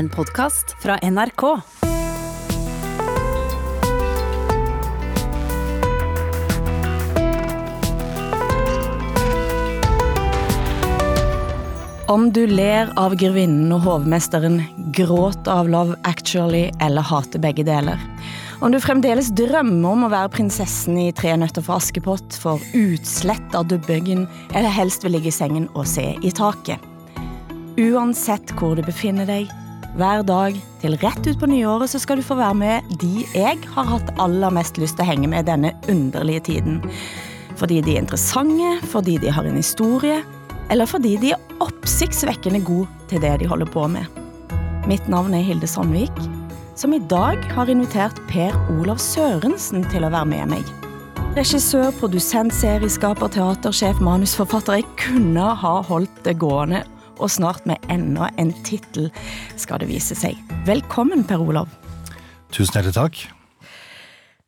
En podkast fra NRK. Om du ler av grevinnen og hovmesteren, gråt av Love Actually eller hater begge deler. Om du fremdeles drømmer om å være prinsessen i Tre nøtter for Askepott, får utslett av dubbøggen, eller helst vil ligge i sengen og se i taket. Uansett hvor du befinner deg, hver dag til rett ut på nyåret, så skal du få være med de jeg har hatt aller mest lyst til å henge med denne underlige tiden. Fordi de er interessante, fordi de har en historie, eller fordi de er oppsiktsvekkende gode til det de holder på med. Mitt navn er Hilde Sandvik, som i dag har invitert Per Olav Sørensen til å være med meg. Regissør, produsent, serieskaper, teatersjef, manusforfatter. Jeg kunne ha holdt det gående, og snart med enda en tittel, skal det vise seg. Velkommen, Per Olav. Tusen hjertelig takk.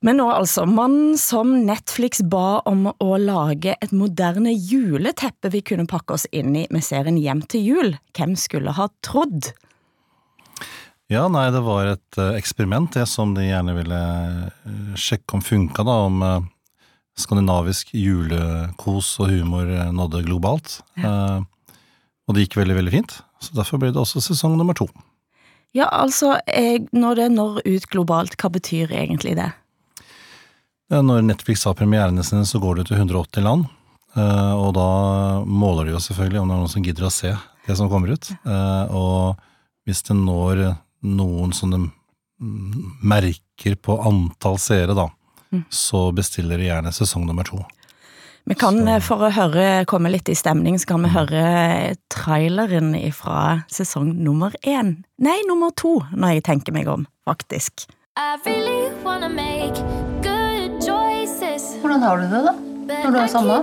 Men nå altså, mannen som Netflix ba om å lage et moderne juleteppe vi kunne pakke oss inn i med serien Hjem til jul. Hvem skulle ha trodd? Ja, nei, det var et uh, eksperiment, det som de gjerne ville uh, sjekke om funka, da, om uh, skandinavisk julekos og humor nådde globalt. Ja. Og det gikk veldig, veldig fint, så derfor ble det også sesong nummer to. Ja, altså, når det når ut globalt, hva betyr egentlig det? Når Netflix har premierene sine, så går det til 180 land. Og da måler de jo selvfølgelig om det er noen som gidder å se det som kommer ut. Og hvis det når noen sånne merker på antall seere, da, mm. så bestiller de gjerne sesong nummer to. Vi kan, så. for å høre, komme litt i stemning, så kan vi høre traileren fra sesong nummer én. Nei, nummer to, når jeg tenker meg om, faktisk. Really Hvordan har du det, da? Når du er samla?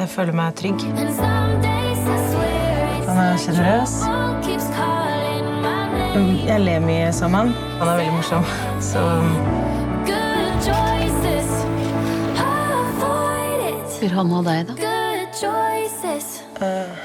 Jeg føler meg trygg. Han er sjenerøs. Jeg ler mye sammen. Han er veldig morsom. Så Vil han ha deg, da? Uh.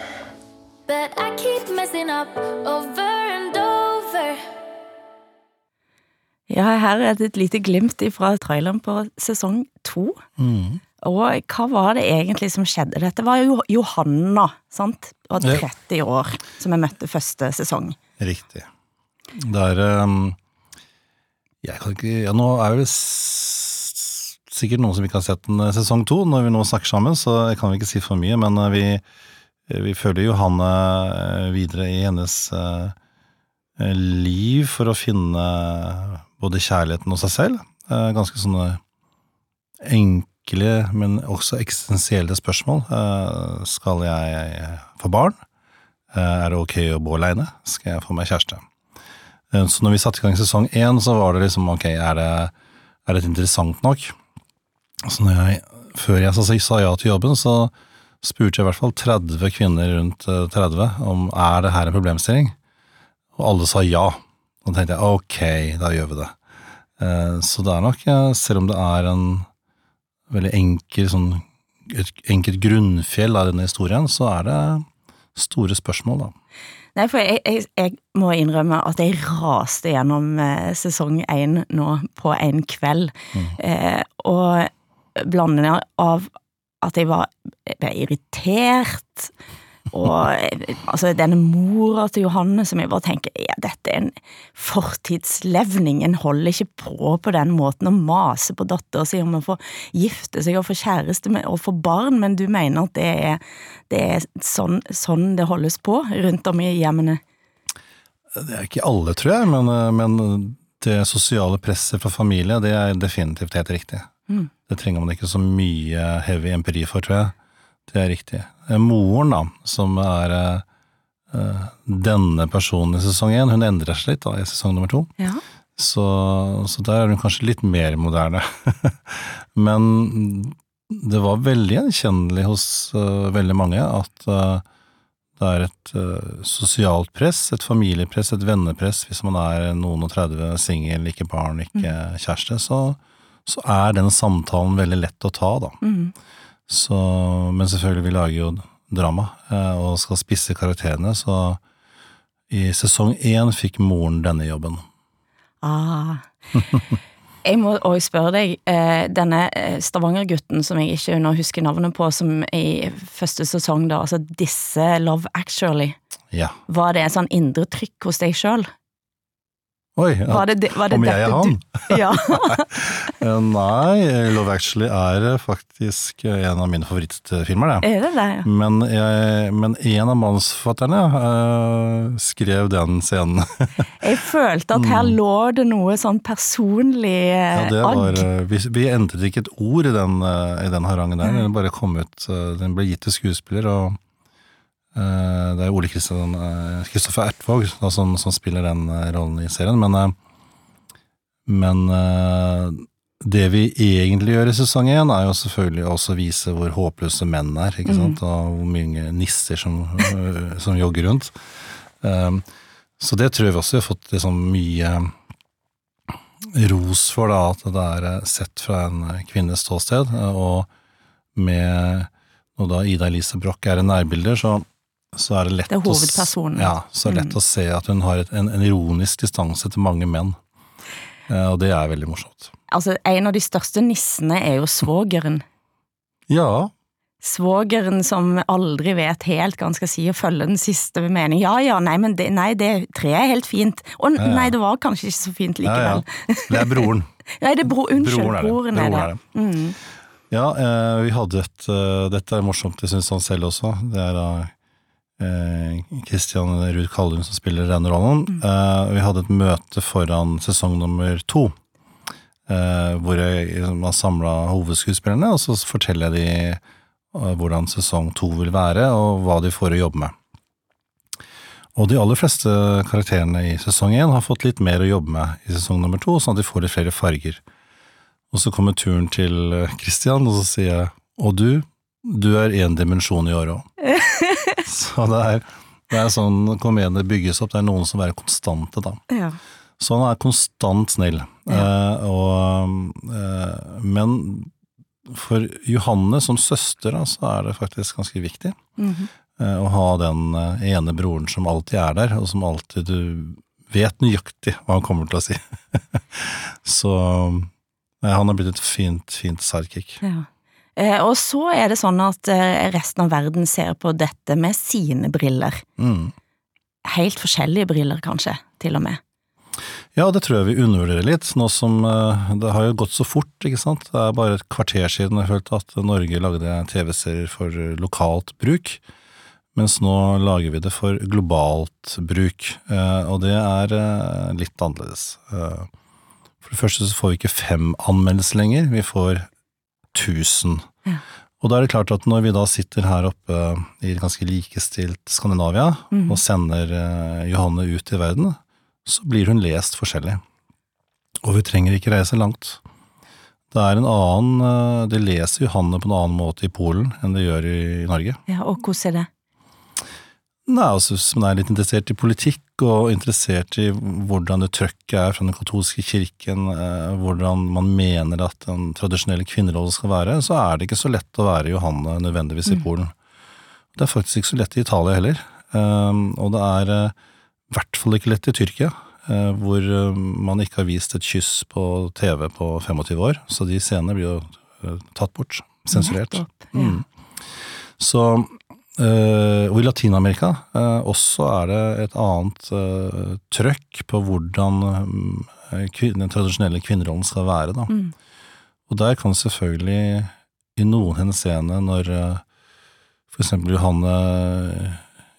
Ja, her er det et lite glimt fra traileren på sesong to. Mm. Og hva var det egentlig som skjedde? Dette var jo Johanna, sant? Og 30 år, som jeg møtte første sesong. Riktig. Det er um, Jeg kan ikke Ja, nå er det sikkert noen som ikke har sett en eh, sesong to når vi nå snakker sammen, så jeg kan ikke si for mye, men eh, vi, vi følger Johanne eh, videre i hennes liv for å finne både kjærligheten og seg selv. Ganske sånne enkle men også eksistensielle spørsmål. Skal jeg få barn? Er det ok å bo aleine? Skal jeg få meg kjæreste? Så når vi satte i gang sesong én, så var det liksom ok, er det, er det interessant nok? Så når jeg, før jeg så, sa ja til jobben, så spurte jeg i hvert fall 30 kvinner rundt 30 om er det her en problemstilling, og alle sa ja. Da tenkte jeg ok, da gjør vi det. Så det er nok, selv om det er en veldig enkel, sånn, et enkelt grunnfjell av denne historien, så er det store spørsmål, da. Nei, for jeg, jeg, jeg, må innrømme at jeg raste gjennom eh, sesong én nå på en kveld. Mm. Eh, og blandingen av at jeg var irritert, og altså, denne mora til Johanne som jeg bare tenker ja, dette er en fortidslevning, en holder ikke på på den måten å mase på dattera si om å få gifte seg og få kjæreste og få barn, men du mener at det er, det er sånn, sånn, det holdes på rundt om i hjemmene? Det er ikke alle, tror jeg, men, men det sosiale presset fra familie, det er definitivt helt riktig. Mm. Det trenger man ikke så mye heavy empiri for, tror jeg. Det er riktig. Eh, moren, da, som er uh, denne personen i sesong én, hun endrer seg litt da, i sesong nummer to. Ja. Så, så, der er hun kanskje litt mer moderne. Men det var veldig gjenkjennelig hos uh, veldig mange at uh, det er et sosialt press, et familiepress, et vennepress. Hvis man er noen og 30, singel, ikke barn, ikke mm. kjæreste, så, så, er den samtalen veldig lett å ta, da. Mm. Så, men selvfølgelig, vi lager jo drama, eh, og skal spisse karakterene, så I sesong én fikk moren denne jobben. Ah. Jeg må også spørre deg, eh, denne eh, Stavanger-gutten som jeg ikke nå husker navnet på, som i første sesong, da, altså disse Love Actually, Ja. var det et sånn indre trykk hos deg sjøl? Oi, ja. Var det, var det om jeg er han? Ja. Eh, Nei, Love Actually er eh, faktisk eh, en av mine favorittfilmer, det. Er det det? ja? Men, jeg, men en av manusforfatterne uh, skrev den scenen. Jeg følte at her lå det noe sånn personlig agg. Ja, det var, vi, vi endret ikke et ord i den, i den harangen der. Den bare kom ut, den ble gitt til skuespiller, og det er Ole Kristian eh, Kristoffer Ertvåg da, som, som spiller den eh, rollen i serien, men, eh, men eh, det vi egentlig gjør i sesong én, er jo selvfølgelig også vise hvor håpløse menn er, ikke sant, og hvor mange nisser som, som jogger rundt. Um, så det tror jeg vi også har fått liksom mye ros for, da, at det er eh, sett fra en kvinnes ståsted, eh, og med når da Ida Elise Broch er en nærbilder, så, så er det lett Det er å. Ja, så er det lett å se at hun har et, en, en ironisk distanse til mange menn, Eh, og det er veldig morsomt. Altså, en av de største nissene er jo svogeren. Ja, Svogeren som aldri vet helt hva han skal si og følger den siste mening. Ja ja, nei, men det, nei, det treet er helt fint. Å Ja, ja. nei, det var kanskje ikke så fint ja, ja. likevel. Det er broren. Nei, det er bro, unnskyld, Broren er det. broren er det. Broren er det. Mm. Ja, eh, vi hadde et uh, Dette er morsomt, det syns han selv også. Det er da eh, Ruud Kallum som spiller denne rollen. Eh, vi hadde et møte foran sesong nummer to. Eh, hvor jeg liksom har samla hovedskuespillerne, og så forteller jeg de eh, hvordan sesong to vil være, og hva de får å jobbe med. Og de aller fleste karakterene i sesong én har fått litt mer å jobbe med i sesong nummer to, sånn at de får litt flere farger. Og så kommer turen til Kristian, og så sier jeg og du, du er én dimensjon i år òg. så det er, det er sånn komedier bygges opp, det er noen som er konstante, da. Ja. Så han er konstant snill. Eh, og, eh, men for Johanne som søster, da, så er det faktisk ganske viktig Mhm. eh, å ha den eh, ene broren som alltid er der, og som alltid du vet nøyaktig hva han kommer til å si. så eh, han har blitt et fint, fint sidekick. Ja. Eh, og så er det sånn at eh, resten av verden ser på dette med sine briller. Mm. Helt forskjellige briller, kanskje, til og med. Ja, det tror jeg vi undervurderer litt, nå som eh, det har jo gått så fort, ikke sant. Det er bare et kvarter siden jeg følte at Norge lagde TV-serier for lokalt bruk, mens nå lager vi det for globalt bruk, og det er litt annerledes. For det første så får vi ikke fem anmeldelser lenger, vi får tusen. Ja. Og da er det klart at når vi da sitter her oppe i et ganske likestilt Skandinavia, mm. og sender eh, Johanne ut i verden, så blir hun lest forskjellig. Og vi trenger ikke reise langt. Det er en annen eh, De leser Johanne på en annen måte i Polen enn de gjør i, i Norge. Ja, og hvordan er det? Nei, altså Hvis man er litt interessert i politikk, og interessert i hvordan det trøkket er fra den katolske kirken, eh, hvordan man mener at den tradisjonelle kvinnerollen skal være, så er det ikke så lett å være Johanne nødvendigvis i Polen. Det er faktisk ikke så lett i Italia heller, um, og det er eh, i hvert fall ikke lett i Tyrkia, eh, hvor man ikke har vist et kyss på TV på 25 år, så de scenene blir jo tatt bort, sensurert. Mm. Så, eh, og i Latin-Amerika eh, også er det et annet eh, trøkk på hvordan kvin- den tradisjonelle kvinnerollen skal være. Da. Mm. Og der kan selvfølgelig i noen henseende, når for eksempel Johanne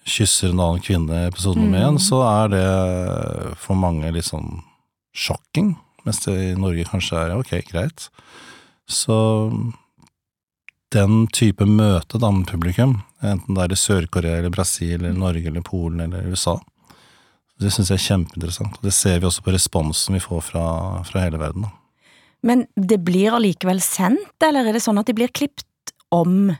kysser en annen kvinne i episode nummer én, Mm. så er det for mange litt sånn sjokking, mens det i Norge kanskje er ok, greit. Så den type møte da med publikum, enten det er i Sør-Korea eller Brasil eller Norge eller Polen eller USA, det syns jeg er kjempeinteressant. Og det ser vi også på responsen vi får fra, fra hele verden. Da. Men det blir allikevel sendt, eller er det sånn at de blir klipt om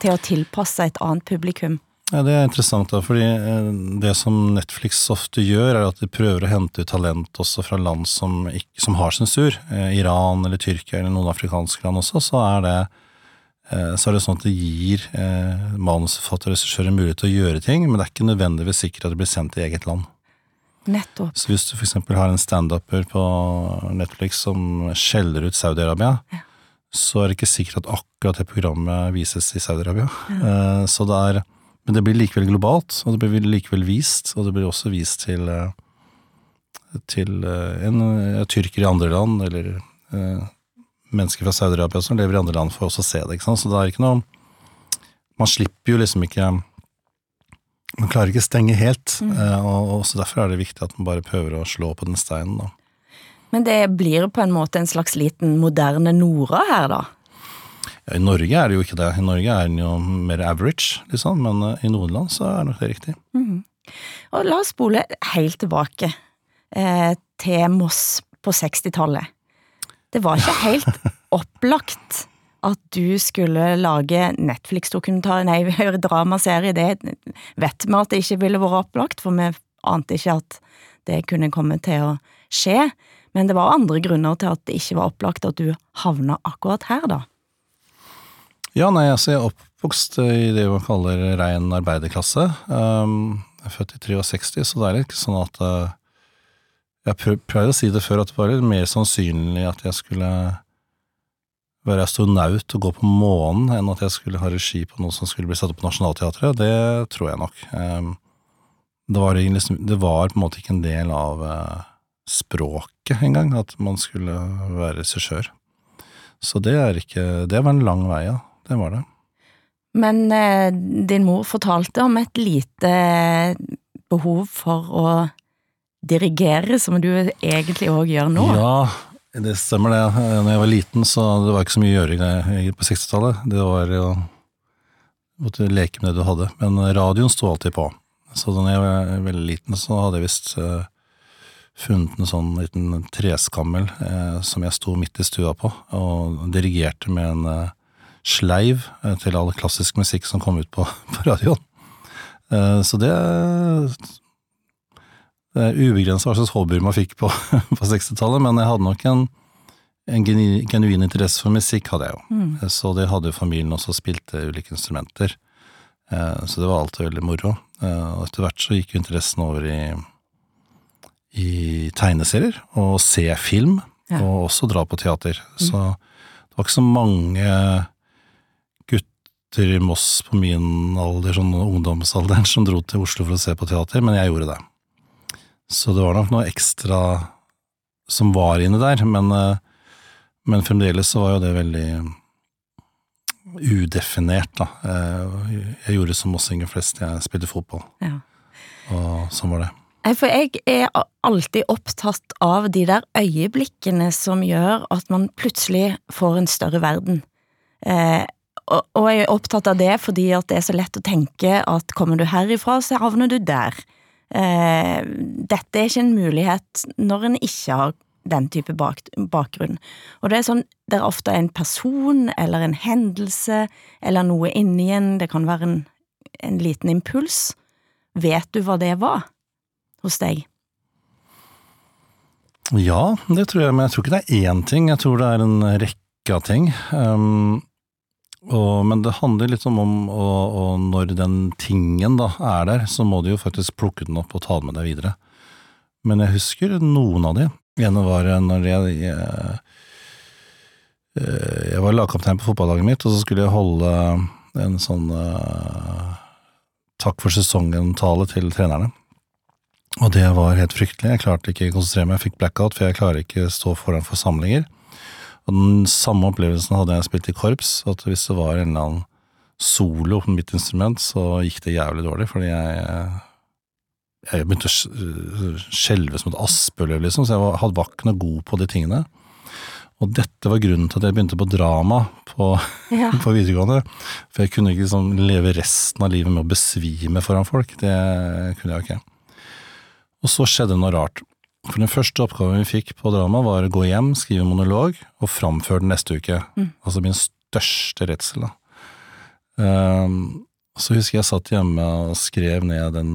til å tilpasse et annet publikum? Ja, Det er interessant, da, fordi eh, det som Netflix ofte gjør, er at de prøver å hente ut talent også fra land som, ikke, som har sensur. Eh, Iran eller Tyrkia eller noen afrikanske land også, så er det så er det sånn at det gir eh, manusforfatter og regissør en mulighet til å gjøre ting, men det er ikke nødvendigvis sikkert at det blir sendt i eget land. Nettopp. Så hvis du eksempel har en standuper på Netflix som skjeller ut Saudi-Arabia, Ja. så er det ikke sikkert at akkurat det programmet vises i Saudi-Arabia. Eh, så det er Men det blir likevel globalt, og det blir likevel vist, og det blir også vist til eh, til eh, en eh, tyrker i andre land, eller eh, mennesker fra Saudi-Arabia som lever i andre land, for også se det. ikke sant? Så det er ikke noe Man slipper jo liksom ikke Man klarer ikke å stenge helt, Mm. og, og så derfor er det viktig at man bare prøver å slå på den steinen. da. Men det blir på en måte en slags liten moderne Nora her, da. Ja, I Norge er det jo ikke det. I Norge er den jo mer average, liksom, men uh, i noen land så er nok det riktig. Og la oss spole helt tilbake eh, til Moss på 60-tallet. Det var ikke helt opplagt at du skulle lage Netflix-dokumentar, nei, dramaserie. Det vet vi at det ikke ville vært opplagt, for vi ante ikke at det kunne komme til å skje. Men det var andre grunner til at det ikke var opplagt at du havna akkurat her, da. Ja, nei, altså jeg er oppvokst i det man kaller rein arbeiderklasse. Um, jeg er født i 63, så det er ikke sånn at uh, Jeg pleide å si det før, at det var litt mer sannsynlig at jeg skulle være astronaut og gå på månen, enn at jeg skulle ha regi på noe som skulle bli satt opp på Nationaltheatret. Det tror jeg nok. Um, det, var liksom, det var på en måte ikke en del av uh, språket engang, at man skulle være regissør. Så det er ikke Det var en lang vei, ja. Det var det. Men eh, din mor fortalte om et lite behov for å dirigere, som du egentlig òg gjør nå. Ja, det stemmer det. Når jeg var liten, så det var ikke så mye å gjøre i- på 60-tallet. Det var å måtte leke med det du hadde. Men radioen sto alltid på. Så da jeg var veldig liten, så hadde jeg visst eh, funnet en sånn liten treskammel eh, som jeg sto midt i stua på, og dirigerte med en eh, sleiv eh, til all klassisk musikk som kom ut på, på radioen. Eh, så det det er ubegrensa hva slags hobbyer man fikk på, på 60-tallet, men jeg hadde nok en, en genuin interesse for musikk, hadde jeg jo. Mm. Så det hadde jo familien også, spilte ulike instrumenter. Eh, Så det var alltid veldig moro. Eh, Og etter hvert så gikk jo interessen over i, i tegneserier, og se film, Ja. og også dra på teater. Så det var ikke så mange gutter i Moss på min alder, sånn ungdomsalderen, som dro til Oslo for å se på teater, men jeg gjorde det. Så det var nok noe ekstra som var inne der, men, eh, men fremdeles så var jo det veldig udefinert, da. Eh, Jeg gjorde som mossinger flest, jeg spilte fotball, Ja. og sånn var det. For jeg er alltid opptatt av de der øyeblikkene som gjør at man plutselig får en større verden. Eh, og, og jeg er opptatt av det fordi at det er så lett å tenke at kommer du herifra, så havner du der. Eh, dette er ikke en mulighet når en ikke har den type bak, bakgrunn. Og det er sånn, det er ofte en person eller en hendelse eller noe inni en, det kan være en, en liten impuls. Vet du hva det var hos deg? Ja, det tror jeg, men jeg tror ikke det er én ting, jeg tror det er en rekke av ting. Um, og, men det handler litt om, og, og når den tingen da er der, så må du jo faktisk plukke den opp og ta den med deg videre. Men jeg husker noen av de. ene var når jeg, jeg, jeg var lagkaptein på fotballaget mitt, og så skulle jeg holde en sånn uh, takk for sesongen-tale til trenerne. Og det var helt fryktelig. Jeg klarte ikke å konsentrere meg, jeg fikk blackout, for jeg klarer ikke å stå foran forsamlinger. Og den samme opplevelsen hadde jeg spilt i korps, at hvis det var en eller annen solo på mitt instrument, så gikk det jævlig dårlig, fordi jeg jeg begynte å skjelve som et aspeløv, liksom, så jeg var, ikke noe god på de tingene. Og dette var grunnen til at jeg begynte på drama på, Ja. på videregående. For jeg kunne ikke liksom leve resten av livet med å besvime foran folk. Det kunne jeg ikke. Og så skjedde noe rart. For den første oppgaven vi fikk på drama, var å gå hjem, skrive monolog og framføre den neste uke. Altså min største redsel, da. Um, så husker jeg satt hjemme og skrev ned en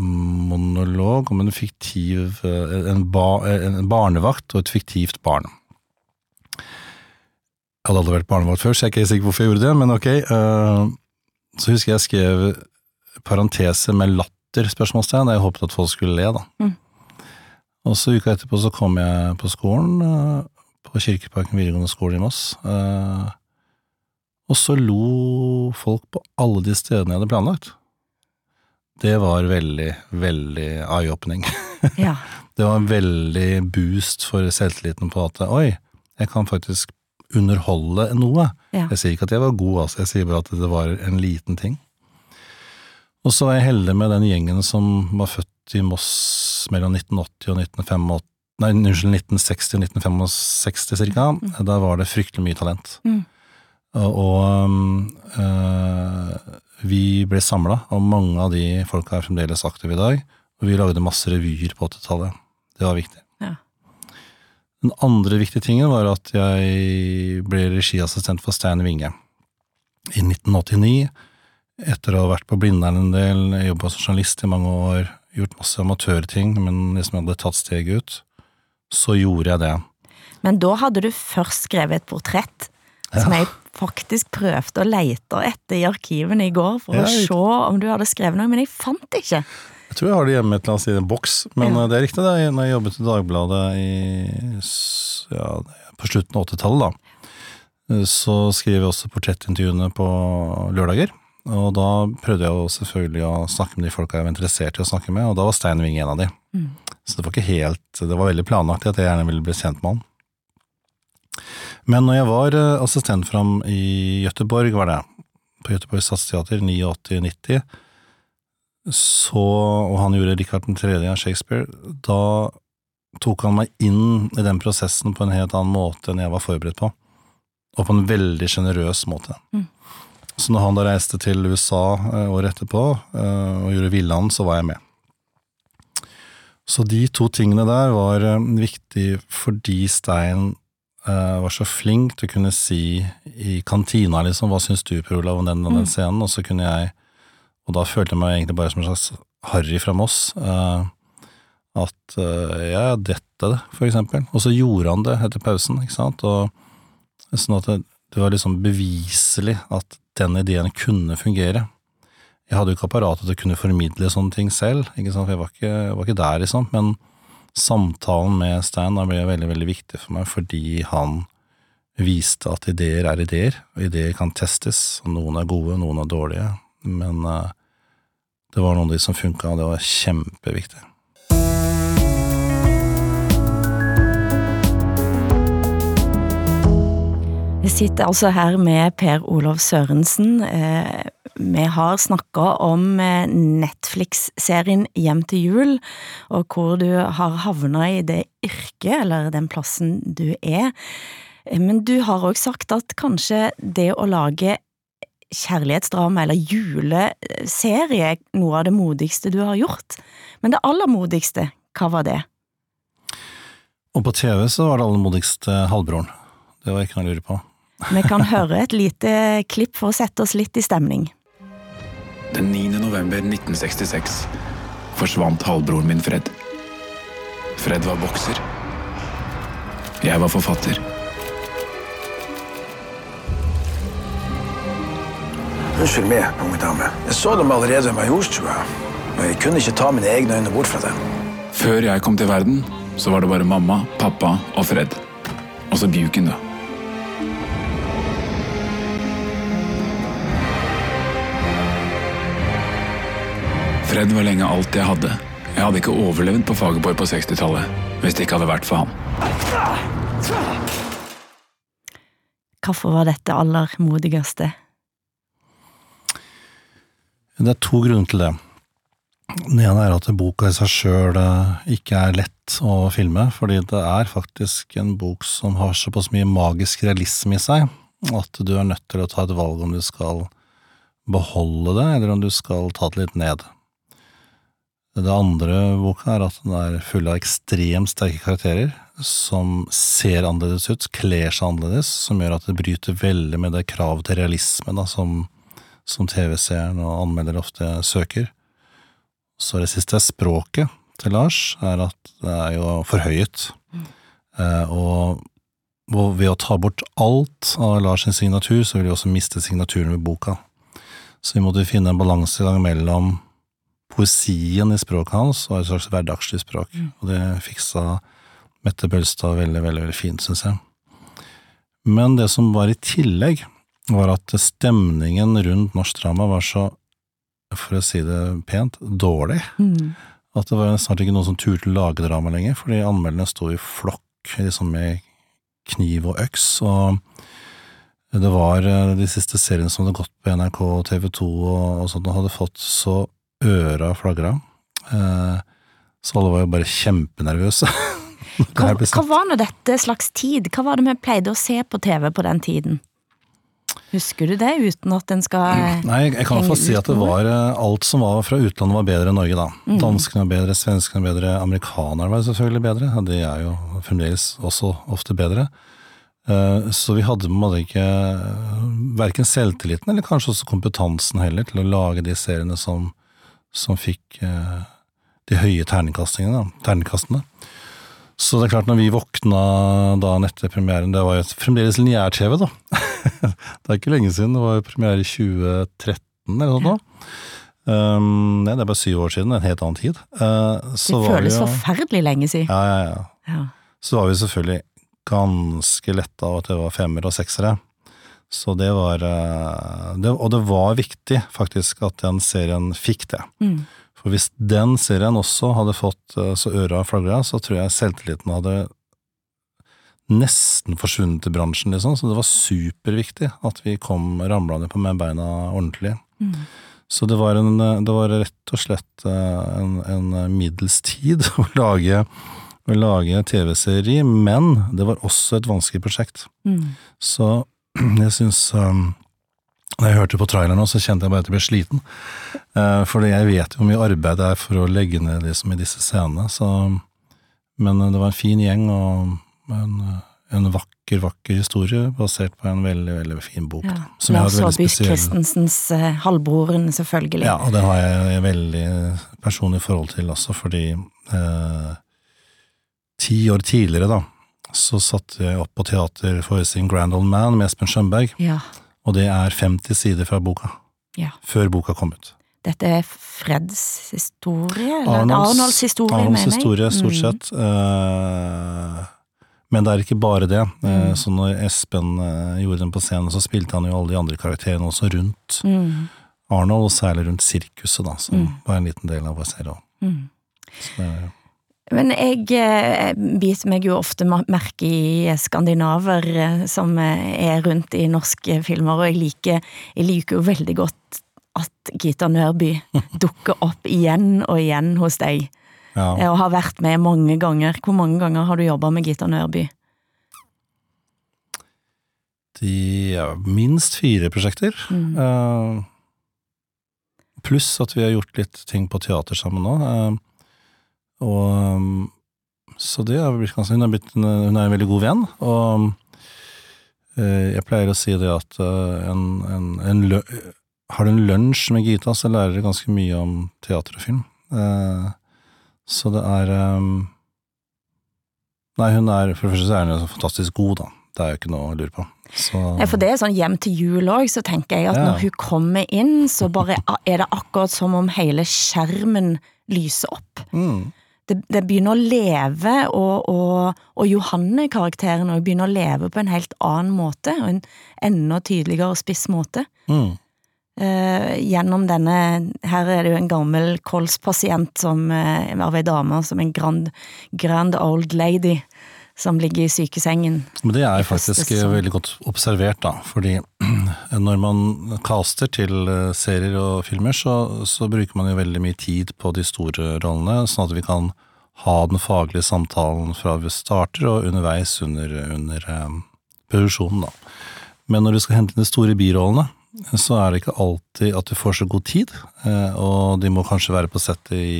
monolog om en fiktiv en, ba, en barnevakt og et fiktivt barn. Jeg hadde aldri vært barnevakt før, så jeg er ikke sikker på hvorfor jeg gjorde det, men ok. Uh, så husker jeg skrev parentese med latter, spørsmålstegn, jeg håpet at folk skulle le, da. Mm. Og så uka etterpå så kom jeg på skolen, eh, på Kirkeparken videregående skole i Moss, eh, og så lo folk på alle de stedene jeg hadde planlagt. Det var veldig, veldig eye-opening. Ja. Det var en veldig boost for selvtilliten på at oi, jeg kan faktisk underholde noe. Ja. Jeg sier ikke at jeg var god, altså, jeg sier bare at det var en liten ting. Og så var jeg heldig med den gjengen som var født i Moss mellom 1980 og 1985, nei, unnskyld, 1960 og 1965 cirka. Da var det fryktelig mye talent. Mm. Og, og øh, vi ble samla, og mange av de folka er fremdeles aktive i dag. Og vi lagde masse revyer på 80-tallet. Det var viktig. Ja. Den andre viktige tingen var at jeg ble regiassistent for Stein Winge i 1989. Etter å ha vært på Blindern en del, jobba som journalist i mange år, gjort masse amatørting, men liksom jeg hadde tatt steget ut, så gjorde jeg det. Men da hadde du først skrevet et portrett, som jeg faktisk prøvde å leite etter i arkivene i går, for Ja, å se om du hadde skrevet noe, men jeg fant det ikke. Jeg tror jeg har det hjemme et eller annet sted i en boks, men Ja. det er riktig. det, Når jeg jobbet i Dagbladet i, ja, på slutten av 80-tallet, da, så skrev jeg også portrettintervjuene på lørdager. Og da prøvde jeg jo selvfølgelig å snakke med de folka jeg var interessert i å snakke med, og da var Stein Winge en av de. Mm. Så det var ikke helt Det var veldig planlagt at jeg gjerne ville bli kjent med han. Men når jeg var assistent for ham i Gøteborg, var det, på Gøteborg Stadsteater 89-90, så, og han gjorde Richard den tredje av Shakespeare, da tok han meg inn i den prosessen på en helt annen måte enn jeg var forberedt på, og på en veldig sjenerøs måte. Mm. Så når han da reiste til USA eh, året etterpå eh, og gjorde Villand, så var jeg med. Så de to tingene der var eh, viktig fordi Stein eh, var så flink til å kunne si i kantina, liksom, hva syns du, Per Olav, om den og den Mm. scenen, og så kunne jeg og da følte jeg meg egentlig bare som en slags Harry fra Moss. eh, at ja, dette det, for eksempel. Og så gjorde han det etter pausen, ikke sant. Og, sånn at det, det var liksom beviselig at den ideen kunne fungere. Jeg hadde jo ikke apparatet til å kunne formidle sånne ting selv, ikke sant. for Jeg var ikke, var ikke der, liksom. Men samtalen med Stein da ble veldig, veldig viktig for meg, fordi han viste at ideer er ideer, og ideer kan testes. og Noen er gode, noen er dårlige, men eh, det var noen av de som funka, og det var kjempeviktig. Jeg sitter altså her med Per Olav Sørensen. Eh, Vi har snakka om eh, Netflix-serien Hjem til jul, og hvor du har havna i det yrket, eller den plassen du er. Eh, Men du har òg sagt at kanskje det å lage kjærlighetsdrama eller juleserie er noe av det modigste du har gjort. Men det aller modigste, hva var det? Og på TV så var det aller modigste halvbroren. Det var ikke noe å lure på. Vi kan høre et lite klipp for å sette oss litt i stemning. Den 9. november 1966 forsvant halvbroren min Fred. Fred var bokser. Jeg var forfatter. Unnskyld meg, unge dame. Jeg så dem allerede i Majorstua, men jeg kunne ikke ta mine egne øyne bort fra dem. Før jeg kom til verden, så var det bare mamma, pappa og Fred. Og så Bjuken, da. Fred var lenge alt jeg hadde. Jeg hadde ikke overlevd på Fagerborg på 60-tallet hvis det ikke hadde vært for ham. Hvorfor var dette aller modigste? Det er to grunner til det. Den ene er at boka i seg sjøl ikke er lett å filme, fordi det er faktisk en bok som har såpass mye magisk realisme i seg at du er nødt til å ta et valg om du skal beholde det, eller om du skal ta det litt ned. Det andre boka er at den er full av ekstremt sterke karakterer som ser annerledes ut, kler seg annerledes, som gjør at det bryter veldig med det kravet til realisme da, som, som TV-seeren og anmelder ofte søker. Så det siste er språket til Lars er at det er jo forhøyet. Eh, og ved å ta bort alt av Lars sin signatur, så vil vi også miste signaturen ved boka. Så vi måtte finne en balansegang mellom poesien i språket hans var et slags hverdagslig språk. Og det fiksa Mette Bølstad veldig, veldig, veldig fint, syns jeg. Men det som var i tillegg, var at stemningen rundt norsk drama var så, for å si det pent, dårlig. At det var snart ikke noen som turte å lage drama lenger, fordi anmelderne sto i flokk liksom med kniv og øks, og det var eh, de siste seriene som hadde gått på NRK og TV 2 og, og sånt, og hadde fått så øra flagra. Eh, så alle var jo bare kjempenervøse. Hva, hva var nå dette slags tid? Hva var det vi pleide å se på TV på den tiden? Husker du det, uten at en skal Nei, jeg kan i hvert fall si at det var eh, alt som var fra utlandet var bedre enn Norge, da. Mm. Danskene var bedre, svenskene var bedre, amerikanerne var selvfølgelig bedre. og De er jo fremdeles også ofte bedre. Eh, Så vi hadde på ikke verken selvtilliten eller kanskje også kompetansen heller til å lage de seriene som, som fikk eh, de høye terningkastene. terningkastene. Så det er klart, når vi våkna dagen etter premieren, det var jo fremdeles lineær-TV, da. det er ikke lenge siden, det var jo premiere i 2013 eller noe sånt. Um, nei, det er bare syv år siden, en helt annen tid. Uh, Det føles jo, forferdelig lenge siden. ja, ja, ja. Ja. Så var vi selvfølgelig ganske letta av at det var femmer og seksere. Så det var uh, det, Og det var viktig, faktisk, at den serien fikk det. Mm. For hvis den serien også hadde fått uh, så øra flagra, så tror jeg selvtilliten hadde nesten forsvunnet i bransjen, liksom. Så det var superviktig at vi kom ramlende på med beina ordentlig. Mm. Så det var, en, det var rett og slett eh, en, en middels tid å lage, lage TV-serie, men det var også et vanskelig prosjekt. Mm. Så jeg syns um, Da jeg hørte på traileren så kjente jeg bare at jeg ble sliten. Uh, fordi jeg vet jo hvor mye arbeid det er for å legge ned liksom, i disse scenene. Så, men uh, det var en fin gjeng og en, uh, en vakker, vakker historie basert på en veldig, veldig fin bok. Ja. Som jeg har Lars Saabye Christensens uh, halvbroren, selvfølgelig. Ja, og det har jeg et veldig personlig forhold til også, fordi eh, ti år tidligere, da, så satte jeg opp på teaterforestillingen Grand Old Man med Espen Skjønberg, Ja. og det er 50 sider fra boka, Ja. før boka kom ut. Dette er Freds historie? Eller Arnolds- Arnolds, historie, Arnolds mener jeg. historie, stort Mm. sett. Eh, men det er ikke bare det. Eh, Mm. Så når Espen eh, gjorde den på scenen, så spilte han jo alle de andre karakterene også rundt Mm. Arnold, og særlig rundt sirkuset, da, som Mm. var en liten del av vår serie. Mm. Så det er- Men jeg eh, biter meg jo ofte merke i skandinaver eh, som eh, er rundt i norske filmer, og jeg liker, jeg liker jo veldig godt at Gita Nørby dukker opp igjen og igjen hos deg, Ja. eh, og har vært med mange ganger. Hvor mange ganger har du jobba med Gita Nørby? De ja, minst fire prosjekter. Mm. Uh, pluss at vi har gjort litt ting på teater sammen nå. eh, og um, Så det har blitt ganske Hun er, blitt en, hun er en veldig god venn, og eh, jeg pleier å si det at eh, en, en, en lø Har du en lunsj med Gita, så lærer du ganske mye om teater og film. Eh, så det er um, Nei, hun er For det første så er hun jo fantastisk god, da. Det er jo ikke noe å lure på. Så, Ja, for det er sånn hjem til jul òg, så tenker jeg at Ja. når hun kommer inn, så bare er det akkurat som om hele skjermen lyser opp. mm, Det, det begynner å leve, og, og, og Johanne-karakteren begynner å leve på en helt annen måte, og en enda tydeligere og spiss måte. mm. Uh, gjennom denne Her er det jo en gammel kolspasient som uh, var ei dame, som en grand, grand old lady, som ligger i sykesengen. Men det er faktisk veldig godt observert, da. Fordi når man caster til eh, serier og filmer, så, så bruker man jo veldig mye tid på de store rollene, sånn at vi kan ha den faglige samtalen fra vi starter og underveis under, under um, produksjonen, da. Men når du skal hente inn de store birollene, så er det ikke alltid at du får så god tid, eh, og de må kanskje være på settet i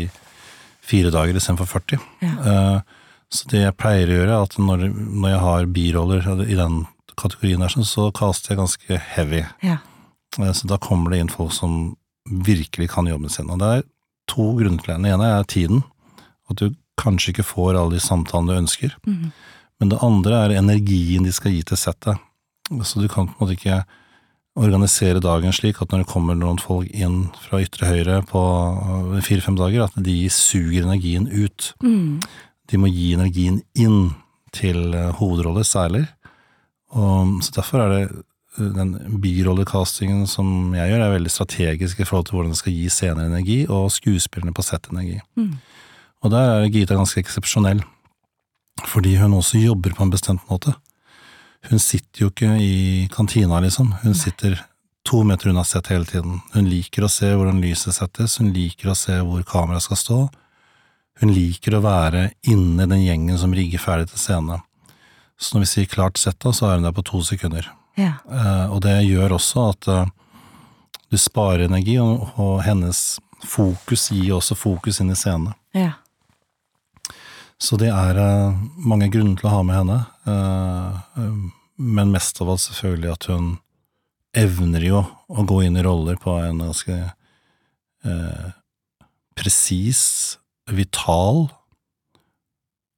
fire dager istedenfor 40. Ja. Eh, Så det jeg pleier å gjøre, er at når, når jeg har biroller i den kategorien der, sånn, så caster jeg ganske heavy. Ja. Eh, Så da kommer det inn folk som virkelig kan jobben sin. Og det er to grunner til det. Den ene er tiden. At du kanskje ikke får alle de samtalene du ønsker. Mm. Men det andre er energien de skal gi til settet. Så du kan på en måte ikke organisere dagen slik at når det kommer noen folk inn fra ytre høyre på fire-fem dager, at de suger energien ut. De må gi energien inn til eh, hovedroller særlig. Og, så derfor er det eh, den birollecastingen som jeg gjør, er veldig strategisk i forhold til hvordan det skal gi scener energi, og skuespillerne på sett energi. Og der er Gita ganske eksepsjonell, fordi hun også jobber på en bestemt måte. Hun sitter jo ikke i kantina, liksom. Hun sitter to meter unna sett hele tiden. Hun liker å se hvordan lyset settes, hun liker å se hvor kameraet skal stå. Hun liker å være inne i den gjengen som rigger ferdig til scene. Så når vi sier klart sett, da, så er hun der på to sekunder. Ja. Uh, og det gjør også at uh, du sparer energi, og, og hennes fokus gir også fokus inn i scenen. Ja. Så det er uh, mange grunner til å ha med henne, eh, eh, men mest av alt selvfølgelig at hun evner jo å gå inn i roller på en ganske eh, presis, vital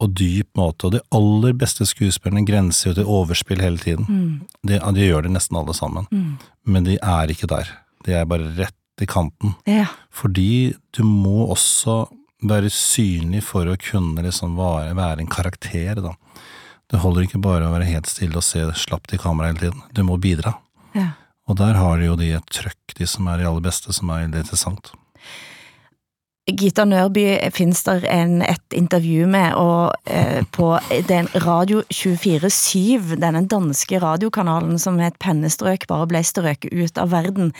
og dyp måte, og de aller beste skuespillerne grenser jo til overspill hele tiden. Mm. De, de gjør det nesten alle sammen, men de er ikke der. De er bare rett i kanten. Ja. Fordi du må også være synlig for å kunne liksom være, være en karakter, da. Det holder ikke bare å være helt stille og se slapt i kamera hele tiden. Du må bidra. Ja. Og der har jo de et trøkk, de som er de aller beste, som er interessant. Gita Nørby finnes der en, et intervju med, og eh, på den Radio 24-7, denne danske radiokanalen som med et pennestrøk bare ble strøket ut av verden.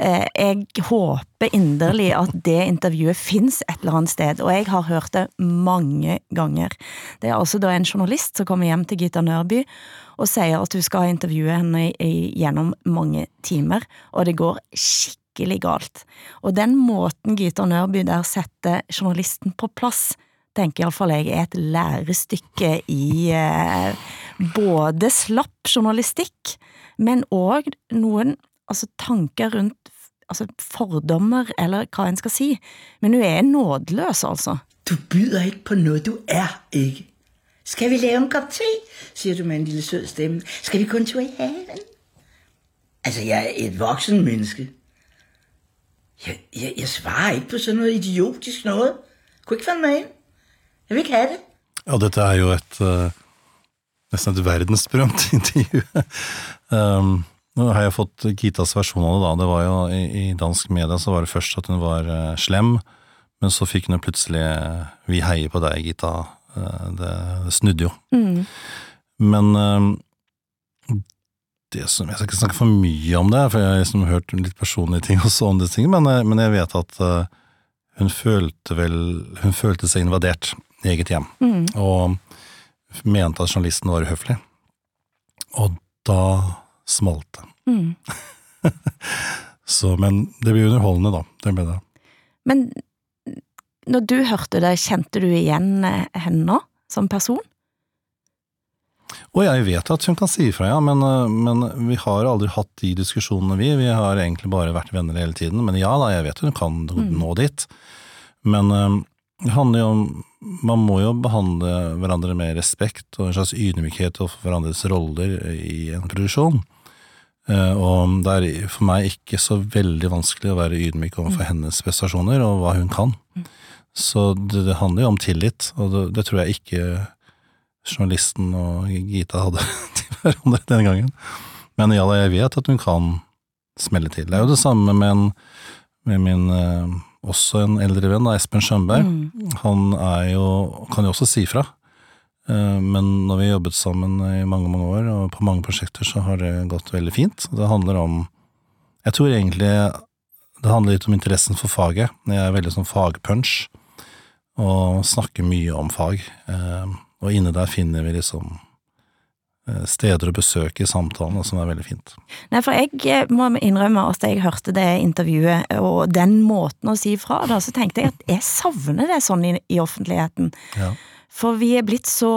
Eh, jeg håper inderlig at det intervjuet finnes et eller annet sted, og jeg har hørt det mange ganger. Det er altså da en journalist som kommer hjem til Gita Nørby og sier at hun skal intervjue henne i, i, gjennom mange timer, og det går skikkelig skikkelig galt. Og den måten Gita Nørby der setter journalisten på plass, tenker iallfall jeg er et lærestykke i eh, både slapp journalistikk, men òg noen altså, tanker rundt altså, fordommer, eller hva en skal si. Men hun er nådeløs, altså. Du byder ikke på noe du er ikke. Skal vi lage en kopp te? sier du med en lille sød stemme. Skal vi kun to i haven? Altså, jeg er et voksen menneske. Jeg, jeg, jeg svarer ikke på sådan noget idiotisk noget. Kunne ikke falde mig ind. Jeg vil ikke have det. Ja, dette er jo et uh, nesten et verdensberømt intervju. um, nå har jeg fått Gitas versjon av det, da. Det var jo i, i dansk media så var det først at hun var uh, slem, men så fikk hun plutselig uh, 'Vi heier på deg, Gita'. det, det snudde jo. Men um, det som, Jeg skal ikke snakke for mye om det, for jeg har liksom hørt litt personlige ting også om disse tingene, men, men jeg vet at uh, hun følte vel Hun følte seg invadert i eget hjem, og mente at journalisten var uhøflig. Og da smalt det. Så, men det blir underholdende, da. Det ble det. Men når du hørte det, kjente du igjen eh, henne som person? Og jeg vet at hun kan si ifra, ja, men, øh, men vi har aldri hatt de diskusjonene, vi. Vi har egentlig bare vært venner hele tiden. Men ja da, jeg vet hun kan nå dit. Men øh, det handler jo om Man må jo behandle hverandre med respekt og en slags ydmykhet og hverandres roller i en produksjon. Eh, Og det er for meg ikke så veldig vanskelig å være ydmyk overfor hennes prestasjoner og hva hun kan. Så det, det handler jo om tillit, og det, det tror jeg ikke journalisten og Gita hadde til hverandre den gangen. Men ja, da, jeg vet at hun kan smelle til. Det er jo det samme med, en, med min eh, også en eldre venn, da, Espen Skjønberg. Han er jo, kan jo også si fra. Eh, Men når vi har jobbet sammen i mange mange år, og på mange prosjekter, så har det gått veldig fint. Det handler om Jeg tror egentlig det handler litt om interessen for faget. Jeg er veldig sånn fagpunch, og snakker mye om fag. Og inne der finner vi liksom eh, steder å besøke i samtalen, som er veldig fint. Nei, for jeg eh, må innrømme at jeg hørte det intervjuet, og den måten å si fra da, så tenkte jeg at jeg savner det sånn i, i offentligheten. Ja. For vi er blitt så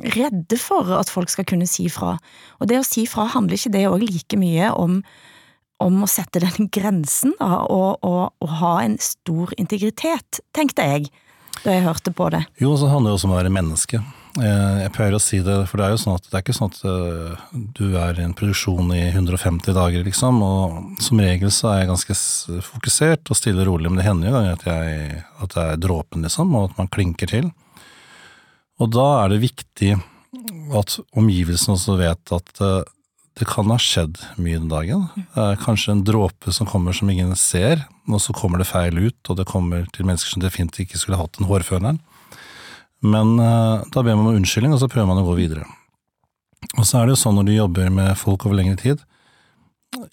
redde for at folk skal kunne si fra. Og det å si fra handler ikke det òg like mye om, om å sette den grensen, da, og, og, og ha en stor integritet, tenkte jeg, da jeg hørte på det. Jo, så handler det også om å være menneske. Eh, Jeg pleier å si det, for det er jo sånn at det er ikke sånn at eh, du er i en produksjon i 150 dager, liksom, og som regel så er jeg ganske fokusert og stille og rolig, men det hender jo at, jeg, at det er dråpen, liksom, og at man klinker til. Og da er det viktig at omgivelsene også vet at eh, det kan ha skjedd mye den dagen. Er kanskje en dråpe som kommer som ingen ser, og så kommer det feil ut, og det kommer til mennesker som definitivt ikke skulle hatt den hårføneren. Men eh, da ber man om unnskyldning, og så prøver man å gå videre. Og så er det jo sånn når du jobber med folk over lengre tid.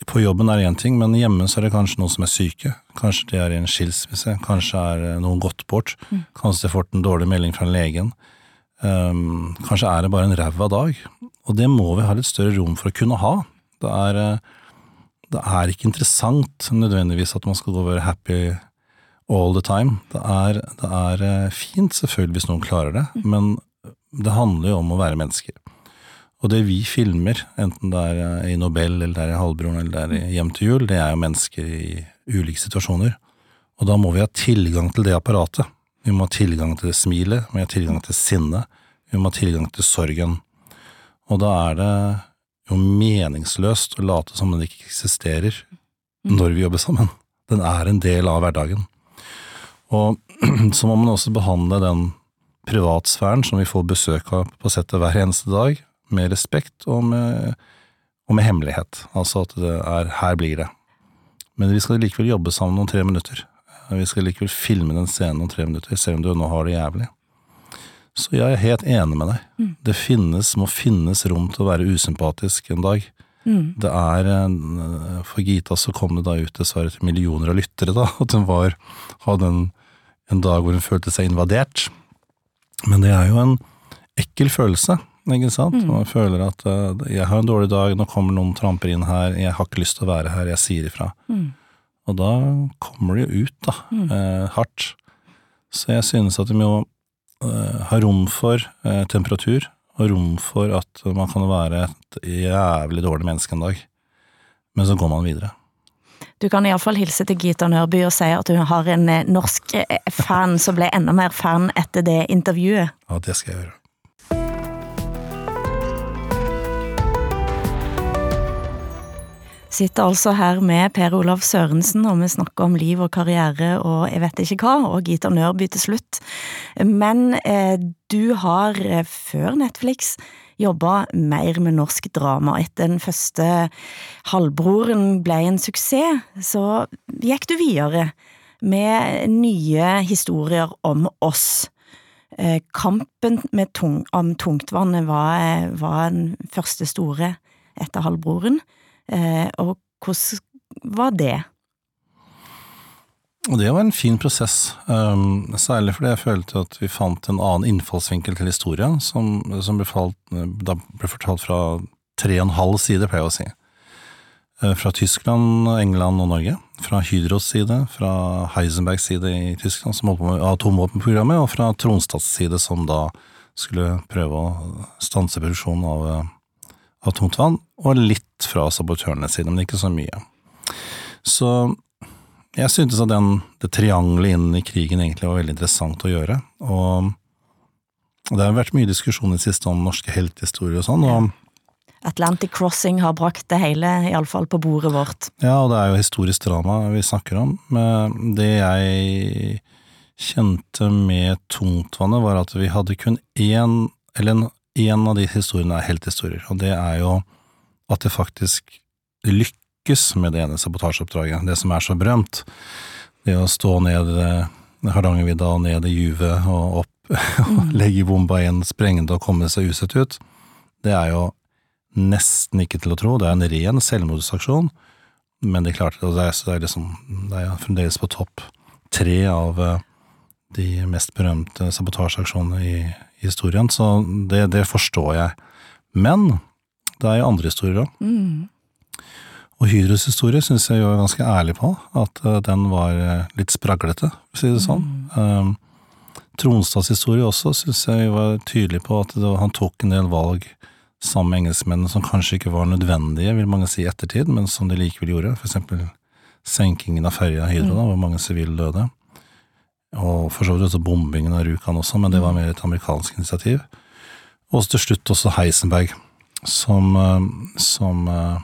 På jobben er det én ting, men hjemme så er det kanskje noen som er syke. Kanskje de er i en skilsmisse, kanskje er eh, noen gått bort. Kanskje de har fått en dårlig melding fra legen. Um, kanskje er det bare en ræva dag. Og det må vi ha litt større rom for å kunne ha. Det er, eh, det er ikke interessant nødvendigvis at man skal gå og være happy all the time. Det er, det er eh, fint selvfølgelig hvis noen klarer det, men det handler jo om å være mennesker. Og det vi filmer, enten det er eh, i Nobel, eller det er i Halvbroren, eller det er i Hjem til jul, det er jo mennesker i ulike situasjoner. Og da må vi ha tilgang til det apparatet. Vi må ha tilgang til det smilet, vi må ha tilgang til sinnet, vi må ha tilgang til sorgen. Og da er det jo meningsløst å late som den ikke eksisterer når vi jobber sammen. Den er en del av hverdagen. Og så må man også behandle den privatsfæren som vi får besøk av på settet hver eneste dag, med respekt og med, og med hemmelighet. Altså at det er her blir det. Men vi skal likevel jobbe sammen om tre minutter. Vi skal likevel filme den scenen om tre minutter, selv om du nå har det jævlig. Så jeg er helt enig med deg. Det finnes, må finnes rom til å være usympatisk en dag. Det er For Gita så kom det da ut dessverre til millioner av lyttere, da, at hun var, hadde en, en dag hvor hun følte seg invadert. Men det er jo en ekkel følelse, ikke sant? Man føler at uh, jeg har en dårlig dag, nå kommer noen tramper inn her, jeg har ikke lyst til å være her, jeg sier ifra. Og da kommer det jo ut, da, eh, hardt. Så jeg synes at vi må eh, ha rom for eh, temperatur, og rom for at man kan være et jævlig dårlig menneske en dag. Men så går man videre. Du kan iallfall hilse til Gita Nørby og si at hun har en eh, norsk fan som ble enda mer fan etter det intervjuet. Ja, det skal jeg gjøre. Sitter altså her med Per Olav Sørensen, og vi snakker om liv og karriere og jeg vet ikke hva, og Gita Nørby til slutt. Men eh, du har eh, før Netflix jobba mer med norsk drama. Etter den første Halvbroren ble en suksess, så gikk du videre med nye historier om oss. Eh, Kampen tung, om tungtvannet var, eh, var den første store etter Halvbroren. Eh, og hvordan var det? Det var en fin prosess, um, særlig fordi jeg følte at vi fant en annen innfallsvinkel til historien, som, som ble, falt, ble fortalt fra tre og en halv side, pleier jeg å si. Eh, Fra Tyskland, England og Norge. Fra Hydros side, fra Heisenbergs side i Tyskland, som holdt på med atomvåpenprogrammet, og fra Tronstads side, som da skulle prøve å stanse produksjonen av, eh, av tungtvann, og litt fra sabotørenes side, men ikke så mye. Så jeg syntes at den, det triangelet inn i krigen egentlig var veldig interessant å gjøre, og det har vært mye diskusjon i det siste om norske heltehistorier og sånn, og Atlantic Crossing har brakt det hele, iallfall på bordet vårt. Ja, og det er jo historisk drama vi snakker om. Men det jeg kjente med Tungtvannet, var at vi hadde kun én, eller en, én av de historiene er helthistorier, og det er jo at det faktisk lykkes med det ene sabotasjeoppdraget, det som er så berømt. Det å stå ned eh, Hardangervidda og ned i juvet og opp og legge bomba inn, sprenge det og komme seg usett ut, det er jo nesten ikke til å tro. Det er en ren selvmordsaksjon, men de klarte det, og det er, det er liksom Det er fremdeles på topp tre av eh, de mest berømte sabotasjeaksjonene i historien, så det, det forstår jeg. Men det er jo andre historier òg. Og Hydros historie syns jeg jo er ganske ærlig på, at eh, den var eh, litt spraglete, for å si det sånn. Um, Tronstads historie også syns jeg var tydelig på at det, var- han tok en del valg sammen med engelskmennene som kanskje ikke var nødvendige, vil mange si i ettertid, men som de likevel gjorde. For eksempel senkingen av ferja Hydro, da, hvor mange sivile døde. Og for så vidt også bombingen av Rjukan også, men det var mer et amerikansk initiativ. Og til slutt også Heisenberg, som, eh, som eh,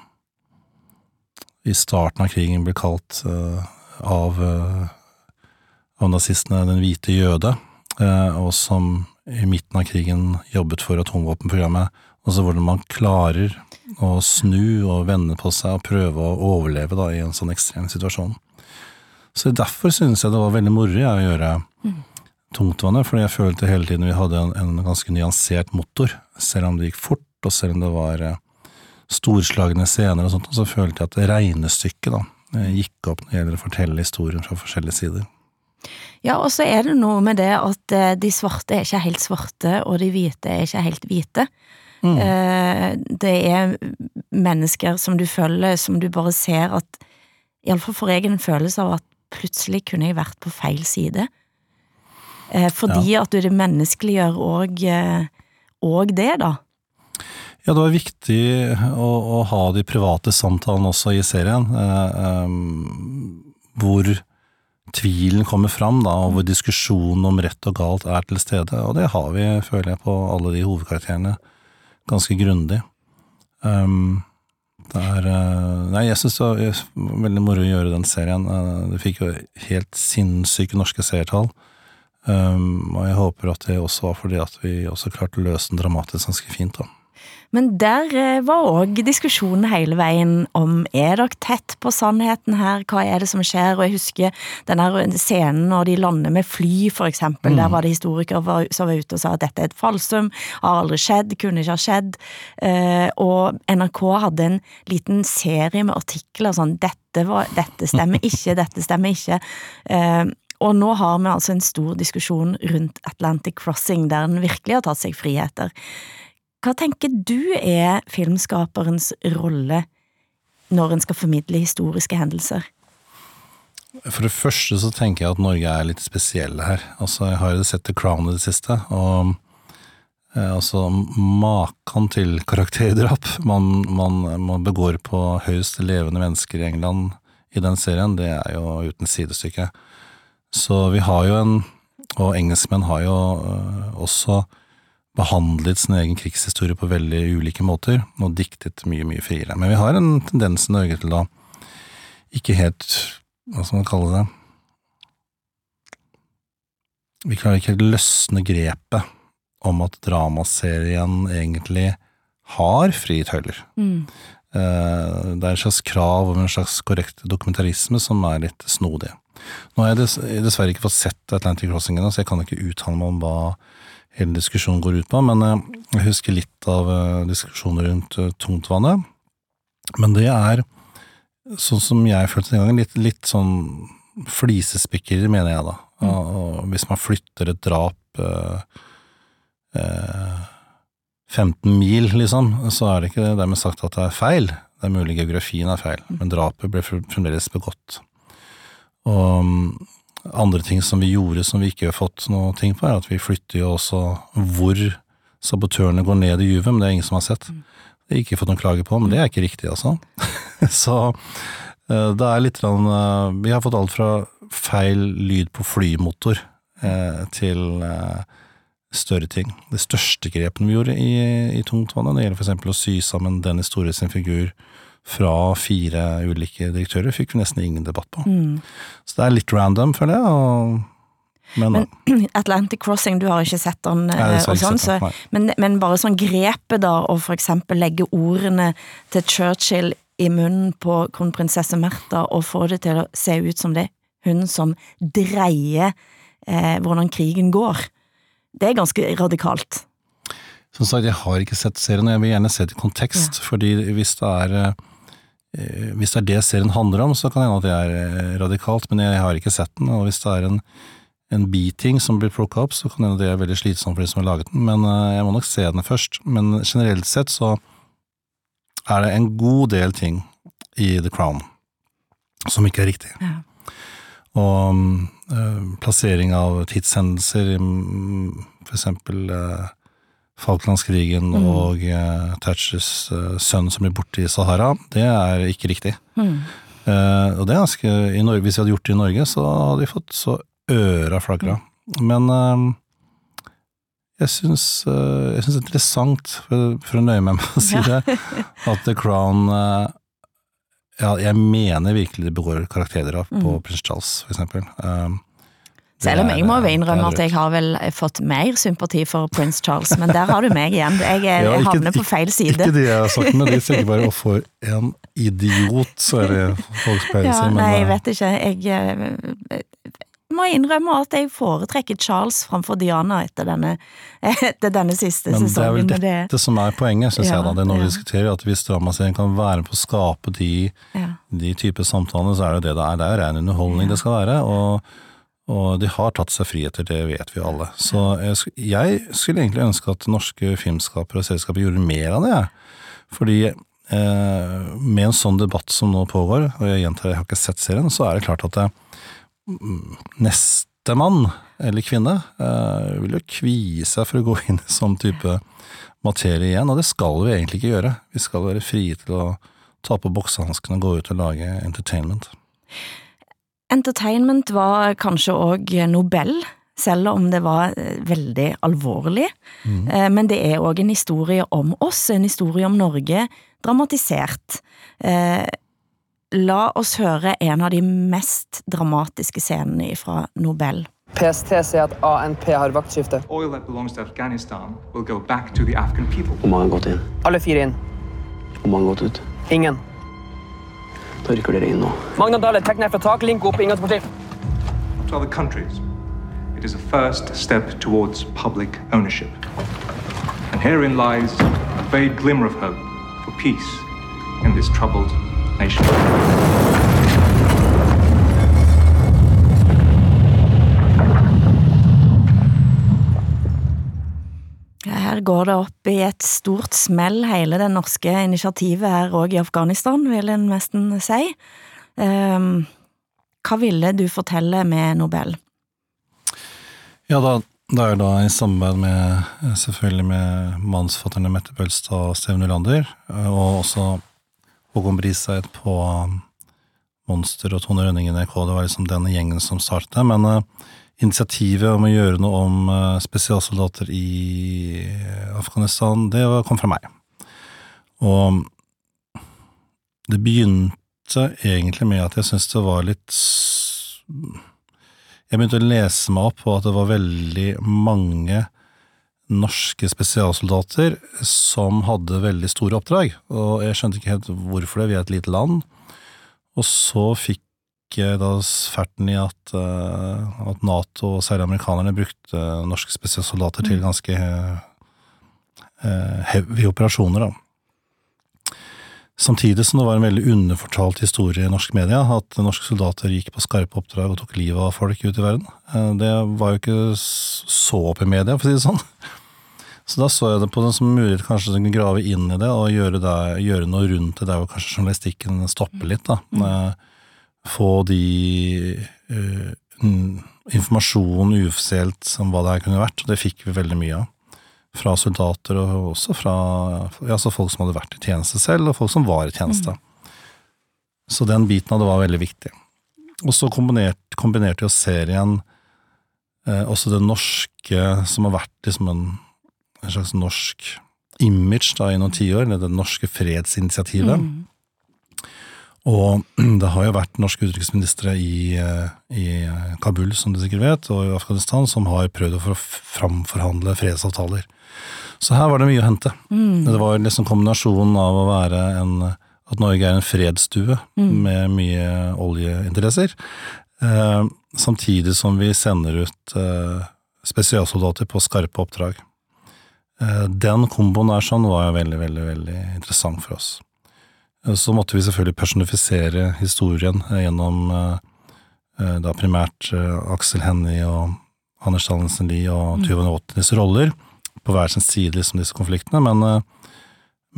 i starten av krigen ble kalt eh, av, av nazistene den hvite jøde, og som i midten av krigen jobbet for atomvåpenprogrammet. Altså hvordan man klarer å snu og vende på seg og prøve å overleve da, i en sånn ekstrem situasjon. Så derfor synes jeg det var veldig moro å gjøre mm. Tungtvannet, fordi jeg følte hele tiden vi hadde en, en, ganske nyansert motor. Selv om det gikk fort, og selv om det var eh, storslagne scener og sånt, så følte jeg at regnestykket da, eh, gikk opp når det gjelder å fortelle historien fra forskjellige sider. Ja, og så er det noe med det at eh, de svarte er ikke helt svarte, og de hvite er ikke helt hvite. Mm. Det er mennesker som du følger, som du bare ser at Iallfall for egen følelse av at plutselig kunne jeg vært på feil side. Eh, fordi ja. at du det menneskeliggjør òg og det, da. Ja, det var viktig å, å, ha de private samtalene også i serien, eh, eh, hvor tvilen kommer fram, da, og hvor diskusjonen om rett og galt er til stede. Og det har vi, føler jeg, på alle de hovedkarakterene ganske grundig. Um, det er eh, Nei, jeg syns det var veldig moro å gjøre den serien. Eh, det fikk jo helt sinnssyke norske seertall. Um, og jeg håper at det også var fordi at vi også klarte å løse den dramatisk ganske fint. da. Men der eh, var òg diskusjonen hele veien om er dere tett på sannheten her, hva er det som skjer? Og jeg husker den scenen når de lander med fly, for eksempel. Mm. Der var det historikere som var ute og sa at dette er et falsum, har aldri skjedd, kunne ikke ha skjedd. Eh, og NRK hadde en liten serie med artikler sånn dette, var, dette stemmer ikke, dette stemmer ikke. Eh, og nå har vi altså en stor diskusjon rundt Atlantic Crossing, der den virkelig har tatt seg friheter. Hva tenker du er filmskaperens rolle når en skal formidle historiske hendelser? For det første så tenker jeg at Norge er litt spesielle her. Altså, jeg har jo sett The Crown i det siste, og eh, altså maken til karakterdrap man, man, man, begår på høyst levende mennesker i England i den serien, det er jo uten sidestykke. Så vi har jo en, og engelskmenn har jo øh, også behandlet sin egen krigshistorie på veldig ulike måter, og diktet mye, mye friere. Men vi har en tendens i Norge til å ikke helt Hva skal man kalle det? Vi klarer ikke helt løsne grepet om at dramaserien egentlig har frie tøyler. Mm. Eh, det er et slags krav om en slags korrekt dokumentarisme som er litt snodig. Nå har jeg dessverre ikke fått sett Atlantic Crossing ennå, så jeg kan ikke uttale meg om hva hele diskusjonen går ut på, men eh, jeg husker litt av eh, diskusjonen rundt eh, tungtvannet. Men det er, sånn som jeg følte den gangen, litt, litt sånn flisespikkeri, mener jeg da. Mm. Hvis man flytter et drap eh, eh, 15 mil, liksom, så er det ikke dermed sagt at det er feil. Det er mulig geografien er feil, men drapet ble fremdeles begått. Og andre ting som vi gjorde som vi ikke har fått noe ting på, er at vi flytter jo også hvor sabotørene går ned i juvet, men det er ingen som har sett. Det har ikke fått noen klage på, men det er ikke riktig, altså. så eh, det er litt sånn Vi har fått alt fra feil lyd på flymotor eh, til større ting. Det største grepen vi gjorde i, i Tungtvannet, det gjelder eksempel å sy sammen Dennis Store sin figur fra fire ulike direktører, fikk vi nesten ingen debatt på. Mm. Så det er litt random, føler jeg. og men, men, Atlantic Crossing, du har ikke sett den, nei, eh, og sånn, så, men, men, bare sånn grepet, da, å eksempel legge ordene til Churchill i munnen på kronprinsesse Märtha og få det til å se ut som det hun som dreier eh, hvordan krigen går, det er ganske radikalt. Som sagt, jeg har ikke sett serien, og jeg vil gjerne se det i kontekst, ja. fordi hvis det er Eh, hvis det er det serien handler om, så kan det hende at det er eh, radikalt, men jeg har ikke sett den. Og hvis det er en, en biting som blir plukka opp, så kan det hende det er veldig slitsomt for de som har laget den. Men eh, jeg må nok se den først. Men generelt sett så er det en god del ting i The Crown som ikke er riktig. Ja. Og øh, plassering av tidshendelser, for eksempel øh, Falklandskrigen mm. og uh, Thatchers uh, sønn som blir borte i Sahara, det er ikke riktig. Mm. Uh, og det er ganske, i Norge, Hvis vi hadde gjort det i Norge, så hadde vi fått så øra flagra. Mm. Men Jeg syns, jeg syns det er interessant, for, for å nøye meg med å si det, at The Crown Ja, jeg mener virkelig det begår karakterdrap på prins Charles, for eksempel. Um, Selv om jeg må jo innrømme at jeg har vel fått mer sympati for prins Charles, men der har du meg igjen. Jeg, er- Ja, ikke- havner på feil side. Ikke det jeg har sagt, men de tenker bare 'å, for en idiot', så er det folk pleier å si. Nei, jeg eh, vet ikke. Jeg eh, må innrømme at jeg foretrekker Charles framfor Diana etter denne, etter denne siste Men det er vel dette det, som er poenget, syns Ja, jeg, da. Det er når vi diskuterer at hvis dramaserien kan være med på å skape de, ja. de typer samtaler, så er det det det er. Det er jo ren underholdning det skal være. Og, og de har tatt seg friheter, det vet vi alle. Så jeg, skulle egentlig ønske at norske filmskapere og selskaper gjorde mer av det. Fordi eh, med en sånn debatt som nå pågår, og jeg gjentar, jeg har ikke sett serien, så er det klart at det, mm, neste mann eller kvinne eh, vil jo kvie seg for å gå inn i sånn type materie igjen, og det skal vi egentlig ikke gjøre. Vi skal være frie til å ta på boksehanskene og gå ut og lage entertainment. Entertainment var kanskje òg Nobel, selv om det var eh, veldig alvorlig. Mm. Men det er òg en historie om oss, en historie om Norge, dramatisert. Eh, La oss høre en av de mest dramatiske scenene fra Nobel. PST sier at ANP har vaktskifte. Oil that belongs to Afghanistan will go back to the Afghan people. Hvor mange har gått inn? Alle fire inn. Hvor mange har gått ut? Ingen. Da dere inn nå. Magnadale, tekn ned fra tak, link opp, inngangsportil. To other countries, it is a first step towards public ownership. And herein lies a vague glimmer of hope for peace in this troubled nation. Her går det opp i et stort smell, hele det norske initiativet her òg i Afghanistan, vil en nesten si. Um, hva ville du fortelle med Nobel? Ja, da, det er det da i samarbeid med selvfølgelig med mannsfatterne Mette Bølstad og Steven Ulander, og også Håkon Briseid på um, Monster og Tone Rønning i NRK, det var liksom den gjengen som startet, men eh, initiativet om å gjøre noe om eh, spesialsoldater i Afghanistan, det kom fra meg. Og det begynte egentlig med at jeg syntes det var litt Jeg begynte å lese meg opp på at det var veldig mange norske spesialsoldater som hadde veldig store oppdrag, og jeg skjønte ikke helt hvorfor det, vi er et lite land. Og så fikk da ferten i at, eh, at Nato, og særlig amerikanerne, brukte norske spesialsoldater til ganske uh, heavy operasjoner, da. Samtidig som det var en veldig underfortalt historie i norsk media, at norske soldater gikk på skarpe oppdrag og tok livet av folk ute i verden. Eh, Det var jo ikke så opp i media, for å si det sånn. Så da så jeg det på den som mulighet kanskje å grave inn i det, og gjøre, det, gjøre noe rundt det der hvor kanskje journalistikken stopper litt, da. Eh, Få de uh, mm, informasjon uoffisielt om hva det her kunne vært, og det fikk vi veldig mye av fra soldater, og også fra ja, altså folk som hadde vært i tjeneste selv, og folk som var i tjeneste. Så den biten av det var veldig viktig. Og så kombinert, kombinerte jo serien eh, også det norske, som har vært liksom en, en slags norsk image da, i noen tiår, det, det norske fredsinitiativet. Og det har jo vært norske utenriksministre i, eh, i Kabul, som du sikkert vet, og i Afghanistan, som har prøvd å framforhandle fredsavtaler. Så her var det mye å hente. Det var liksom kombinasjonen av å være en At Norge er en fredsstue med mye oljeinteresser, eh, samtidig som vi sender ut eh, spesialsoldater på skarpe oppdrag. Eh, den komboen der sånn var veldig, veldig, veldig interessant for oss. Eh, Så måtte vi selvfølgelig personifisere historien eh, gjennom eh, da primært Aksel Hennie og Anders Danielsen Lie og Tuva Novotnys roller, på hver sin side liksom disse konfliktene, men,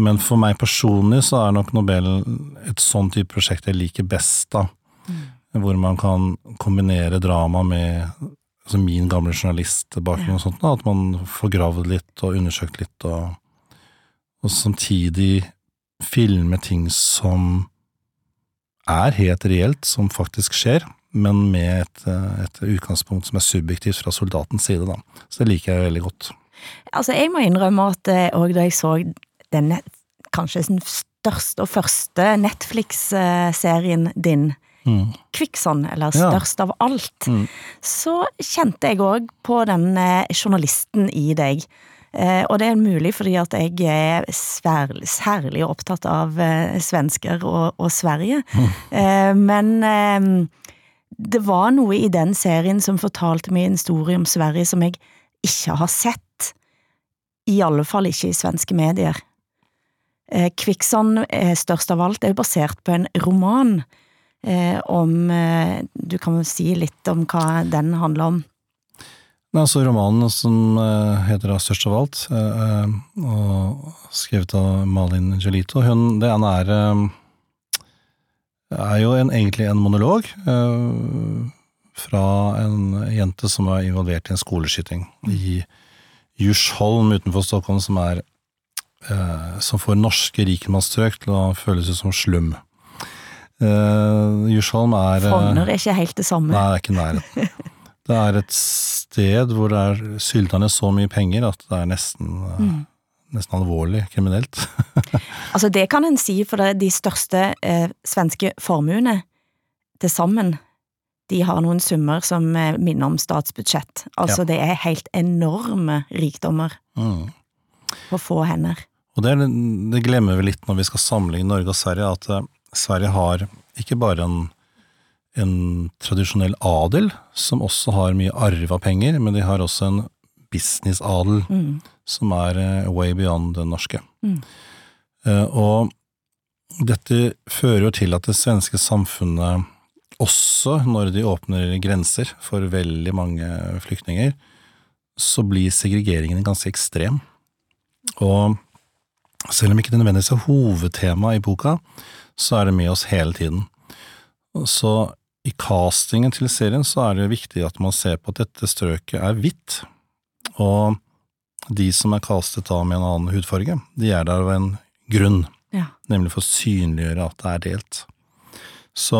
men for meg personlig så er nok Nobel et sånn type prosjekt jeg liker best, da. Hvor man kan kombinere drama med altså min gamle journalistbakgrunn og sånt, da, at man får gravd litt og undersøkt litt, og, og samtidig filme ting som er helt reelt, som faktisk skjer, men med et, et utgangspunkt som er subjektivt fra soldatens side, da. Så det liker jeg veldig godt. Altså, jeg må innrømme at òg da jeg så denne kanskje den største og første Netflix-serien din, Mm. Kvikksand, eller Ja. Størst av alt, Mm. så kjente jeg òg på den eh, journalisten i deg. Eh, og det er mulig fordi at jeg er særlig, særlig opptatt av eh, svensker og, og Sverige. Eh, men det var noe i den serien som fortalte meg en historie om Sverige som jeg ikke har sett. I alle fall ikke i svenske medier. Eh, Kvikksånd, eh, størst av alt, er jo basert på en roman eh, om Du kan jo si litt om hva den handler om? Altså romanen som eh, heter Størst av alt, eh, eh, og skrevet av Malin Gelito. Hun, det er, er jo en, egentlig en monolog fra en jente som er involvert i en skoleskyting i Djursholm utenfor Stockholm, som er som får norske rikmannsstrøk til å føles ut som slum. Uh, er Frogner er ikke helt det samme. Nei, det er ikke nærheten. Det er et sted hvor det er sylta ned så mye penger at det er nesten, eh, Mm. nesten alvorlig kriminelt. Altså, det kan en si, for det er de største eh, svenske formuene til sammen, de har noen summer som eh, minner om statsbudsjett. Altså, Ja. det er helt enorme rikdommer Mm. på få hender. Og det, det glemmer vi litt når vi skal sammenligne Norge og Sverige, at eh, Sverige har ikke bare en, en tradisjonell adel, som også har mye arva penger, men de har også en businessadel Mm. som er eh, way beyond den norske. Mm. Eh, Og dette fører jo til at det svenske samfunnet, også når de åpner grenser for veldig mange flyktninger, så blir segregeringen ganske ekstrem. Og selv om ikke det nødvendigvis er hovedtema i boka, så er det med oss hele tiden. Så i castingen til serien så er det viktig at man ser på at dette strøket er hvitt, og de som er castet da med en annen hudfarge, de er der av en grunn, Ja. nemlig for å synliggjøre at det er delt. Så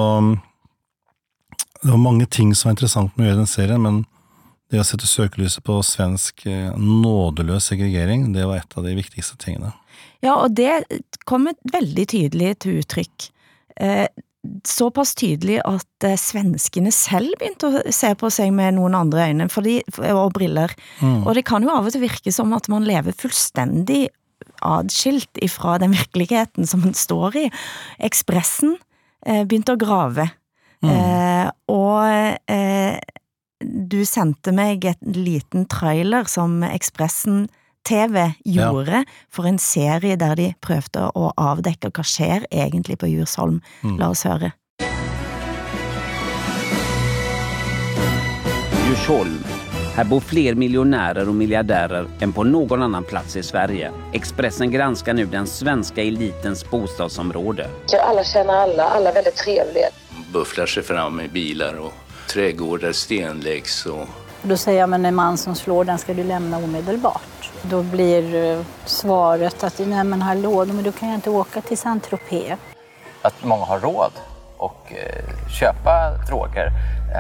det var mange ting som var interessant med å gjøre den serien, men det å sette søkelyset på svensk eh, nådeløs segregering, det var et av de viktigste tingene. Ja, og det kom veldig tydelig til uttrykk. Såpass tydelig at eh, svenskene selv begynte å se på seg med noen andre øyne fordi, og briller. Mm. Og det kan jo av og til virke som at man lever fullstendig adskilt ifra den virkeligheten som man står i. Ekspressen eh, begynte å grave. Eh, og eh, du sendte meg et liten trailer som Ekspressen TV gjorde for en serie der de prøvde å avdekke hva skjer egentlig på Djursholm. Mm. La oss høre. Djursholm. Här bor fler miljonärer och miljardärer än på någon annan plats i Sverige. Expressen granskar nu den svenska elitens bostadsområde. Alla känner alla, alla är väldigt trevliga. bufflar sig fram i bilar och trädgårdar stenläggs och Då säger jag, men en man som slår den ska du lämna omedelbart. Då blir eh, svaret att, nej men hallå, men då kan jag inte åka till Saint-Tropez. att många har råd och kjøpe köpa droger.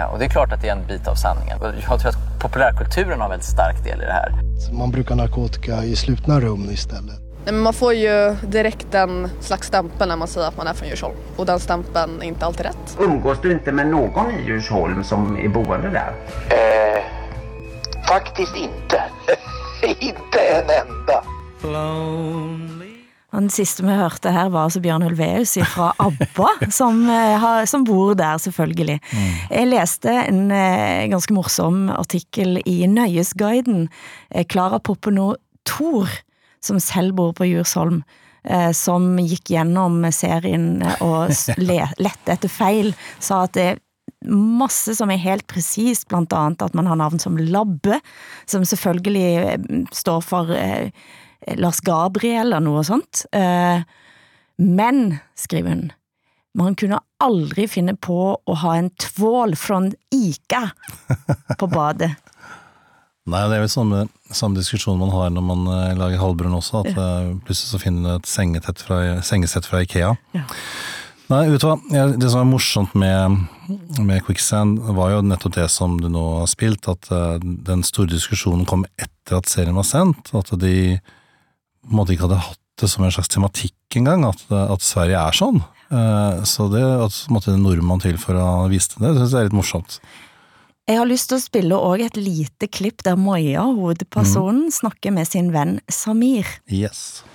og och det är klart att det är en bit av sanningen. Jag tror att populärkulturen har en väldigt stark del i det här. Man brukar narkotika i slutna rum istället. stedet. man får ju direkt en slags stämpel när man säger att man är från Djursholm. Och den stämpeln är inte alltid rätt. Umgås du inte med någon i Djursholm som är boende där? Eh, faktiskt inte. inte en enda. Og den siste vi hørte her var altså Bjørn Ulveus fra ABBA, som, eh, har, som bor der selvfølgelig. Jeg leste en eh, ganske morsom artikkel i Nøyesguiden. Eh, Klara Poppeno Thor, som selv bor på Djursholm, eh, som gikk gjennom serien og lette etter feil, sa at det masse som er helt presist, blant annet at man har navn som Labbe, som selvfølgelig eh, står for eh, Lars Gabriel eller noe sånt. Eh, men, skriver hun, man kunne aldri finne på å ha en tvål fra Ica på badet. Nei, det er vel samme, samme diskusjon man har når man eh, lager halvbrun også, at eh, plutselig så finner du et sengetett fra, sengesett fra Ikea. Nei, vet du hva, det som er morsomt med, med Quicksand var jo nettopp det som du nå har spilt, at eh, den store diskusjonen kom etter at serien var sendt, at de på en måte ikke hadde hatt det som en slags tematikk engang, at, at Sverige er sånn. Eh, så det at måtte en nordmann til for å vise det, det syns jeg er litt morsomt. Jeg har lyst til å spille òg et lite klipp der Maja, hovedpersonen, snakker med sin venn Samir. Yes.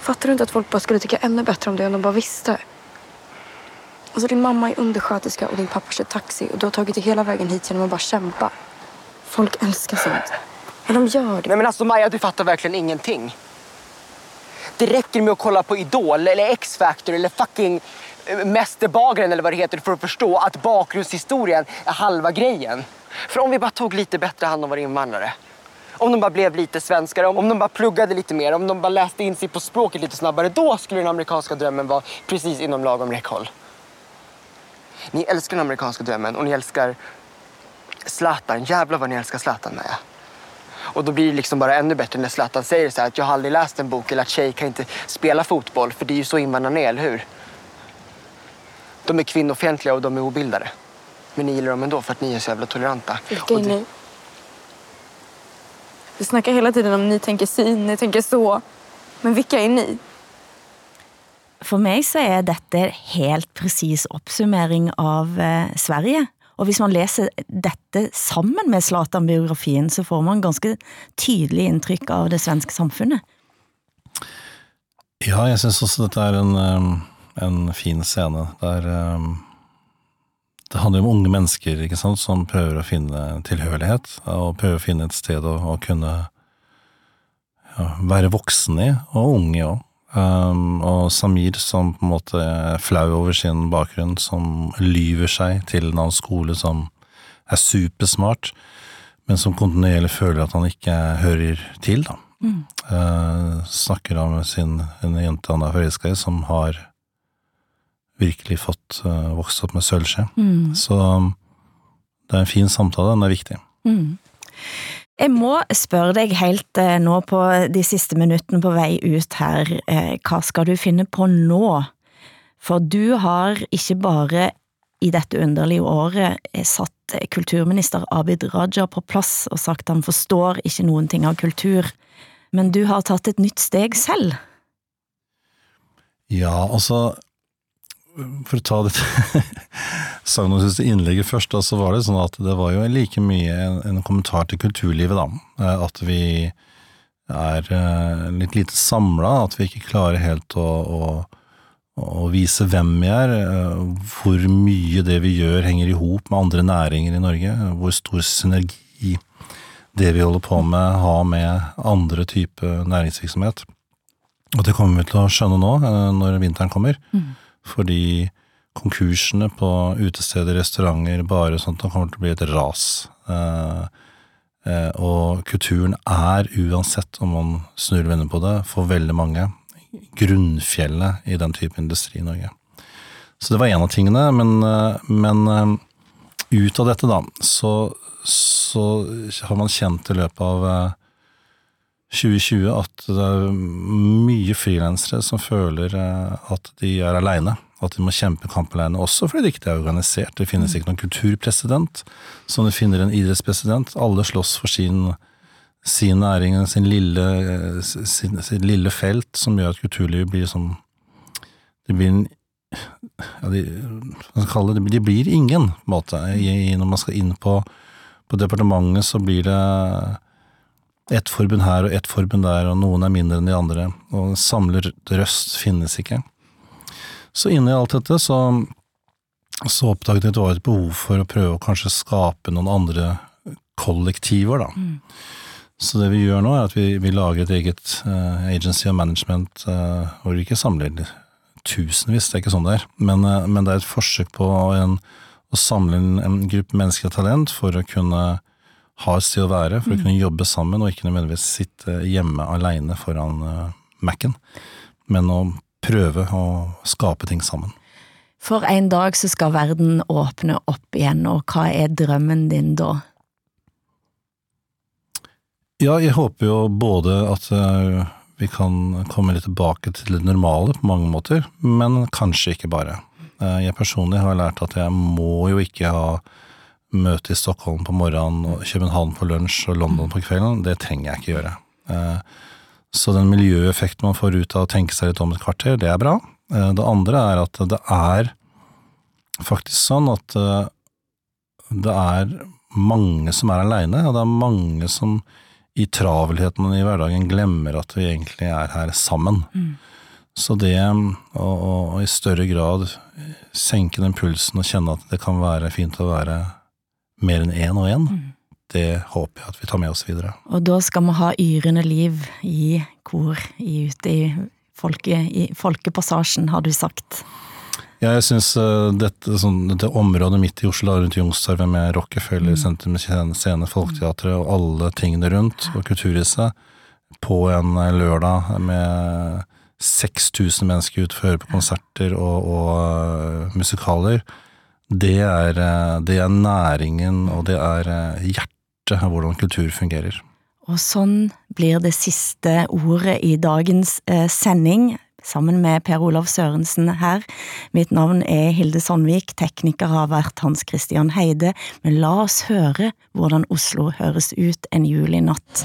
Fatter du ikke at folk bare skulle tykke enda bedre om det om de bare visste? Alltså din mamma är undersköterska och din pappa kör taxi och du har tagit dig hela vägen hit genom att bara kämpa. Folk älskar sånt. Ja, de gör det. Nej men alltså Maja, du fattar verkligen ingenting. Det räcker med att kolla på Idol eller X-Factor eller fucking eh, Mästerbagaren eller vad det heter för att förstå att bakgrundshistorien är halva grejen. För om vi bara tog lite bättre hand om våra invandrare. Om de bara blev lite svenskare, om de bara pluggade lite mer, om de bara läste in sig på språket lite snabbare. Då skulle den amerikanska drömmen vara precis inom lagom räckhåll. Ni älskar den amerikanska drömmen och ni älskar Zlatan. Jävlar vad ni älskar Zlatan, Maja. Och då blir det liksom bara ännu bättre när Zlatan säger så här att jag har aldrig läst en bok eller att tjejer kan inte spela fotboll för det är ju så invandrarna är, eller hur? De är kvinnofientliga och de är obildade. Men ni gillar dem ändå för att ni är så jävla toleranta. Vilka är ni? Vi snackar hela tiden om ni tänker si, ni tänker så. Men vilka är ni? For meg så er dette helt presis oppsummering av eh, Sverige. Og hvis man leser dette sammen med Zlatan-biografien, så får man ganske tydelig inntrykk av det svenske samfunnet. Ja, jeg syns også dette er en, um, en fin scene. Der um, det handler om unge mennesker sant, som prøver å finne tilhørighet, og prøver å finne et sted å, å kunne ja, være voksen i, og unge òg. Um, og Samir som på en måte er flau over sin bakgrunn, som lyver seg til en annen skole, som er supersmart, men som kontinuerlig føler at han ikke hører til, da. Mm. Uh, snakker om sin, en jente han er forelska i, som har virkelig fått uh, vokst opp med sølvskje. Mm. Så um, det er en fin samtale, den er viktig. Mm. Jeg må spørre deg helt eh, nå på de siste minuttene på vei ut her, eh, hva skal du finne på nå? For du har ikke bare i dette underlige året eh, satt kulturminister Abid Raja på plass og sagt han forstår ikke noen ting av kultur, men du har tatt et nytt steg selv. Ja, altså For å ta dette sagnomsuste innlegget først, da, så var det sånn at det var jo like mye en, en kommentar til kulturlivet, da. Eh, At vi er eh, litt lite samla, at vi ikke klarer helt å, å, å vise hvem vi er, eh, hvor mye det vi gjør henger i hop med andre næringer i Norge, hvor stor synergi det vi holder på med har med andre typer næringsvirksomhet. Og det kommer vi til å skjønne nå, når vinteren kommer. Mm. Fordi konkursene på utesteder, restauranter, barer og sånt, det kommer til å bli et ras. Eh, eh, og kulturen er, uansett om man snur og vender på det, for veldig mange, grunnfjellet i den type industri i Norge. Så det var en av tingene, men, eh, men ut av dette, da, så, så har man kjent i løpet av 2020 at det er mye frilansere som føler eh, at de er aleine. At de må kjempe kamp aleine, også fordi det ikke er organisert. Det finnes ikke noen kulturpresident som det finner en idrettspresident. Alle slåss for sin, sin næring, sin lille, eh, sin, sin lille felt, som gjør at kulturlivet blir som Det blir en ja, de, det, de blir ingen, på en måte. I, når man skal inn på, på departementet, så blir det ett forbund her og ett forbund der, og noen er mindre enn de andre, og samler røst finnes ikke. Så inni alt dette så, så oppdaget jeg at det var et behov for å prøve å kanskje skape noen andre kollektiver, da. Så det vi gjør nå, er at vi, vi lager et eget uh, agency og management uh, hvor vi ikke samler tusenvis, det er ikke sånn det er, men, uh, men det er et forsøk på en, å samle en, en gruppe mennesker og talent for å kunne ha et sted å være, for å Mm. kunne jobbe sammen og ikke nødvendigvis sitte hjemme aleine foran uh, Mac-en, men å prøve å skape ting sammen. For en dag så skal verden åpne opp igjen, og hva er drømmen din da? Ja, jeg håper jo både at eh, vi kan komme litt tilbake til det normale på mange måter, men kanskje ikke bare. Eh, jeg personlig har lært at jeg må jo ikke ha møte i Stockholm på morgenen, og København på lunsj og London på kvelden, det trenger jeg ikke gjøre. Eh, så den miljøeffekten man får ut av å tenke seg litt om et kvarter, det er bra. Eh, det andre er at det er faktisk sånn at eh, det er mange som er aleine, og det er mange som i travelheten i hverdagen glemmer at vi egentlig er her sammen. Mm. Så det å, å i større grad senke den pulsen og kjenne at det kan være fint å være mer enn én og én, det håper jeg at vi tar med oss videre. Og da skal vi ha yrende liv i kor i, ute i, folke, i Folkepassasjen, har du sagt. Ja, jeg syns dette, sånn, dette området midt i Oslo, rundt Youngstorget med Rockefeller Sentrum Scene, Folketeatret og alle tingene rundt, og Kulturhuset, på en lørdag med 6000 mennesker ute for å høre på konserter og, og uh, musikaler, det er, uh, det er næringen, og det er uh, hjertet hvordan kultur fungerer. Og sånn blir det siste ordet i dagens eh, sending, sammen med Per Olav Sørensen her. Mitt navn er Hilde Sandvik, tekniker har vært Hans Christian Heide, men la oss høre hvordan Oslo høres ut en julinatt.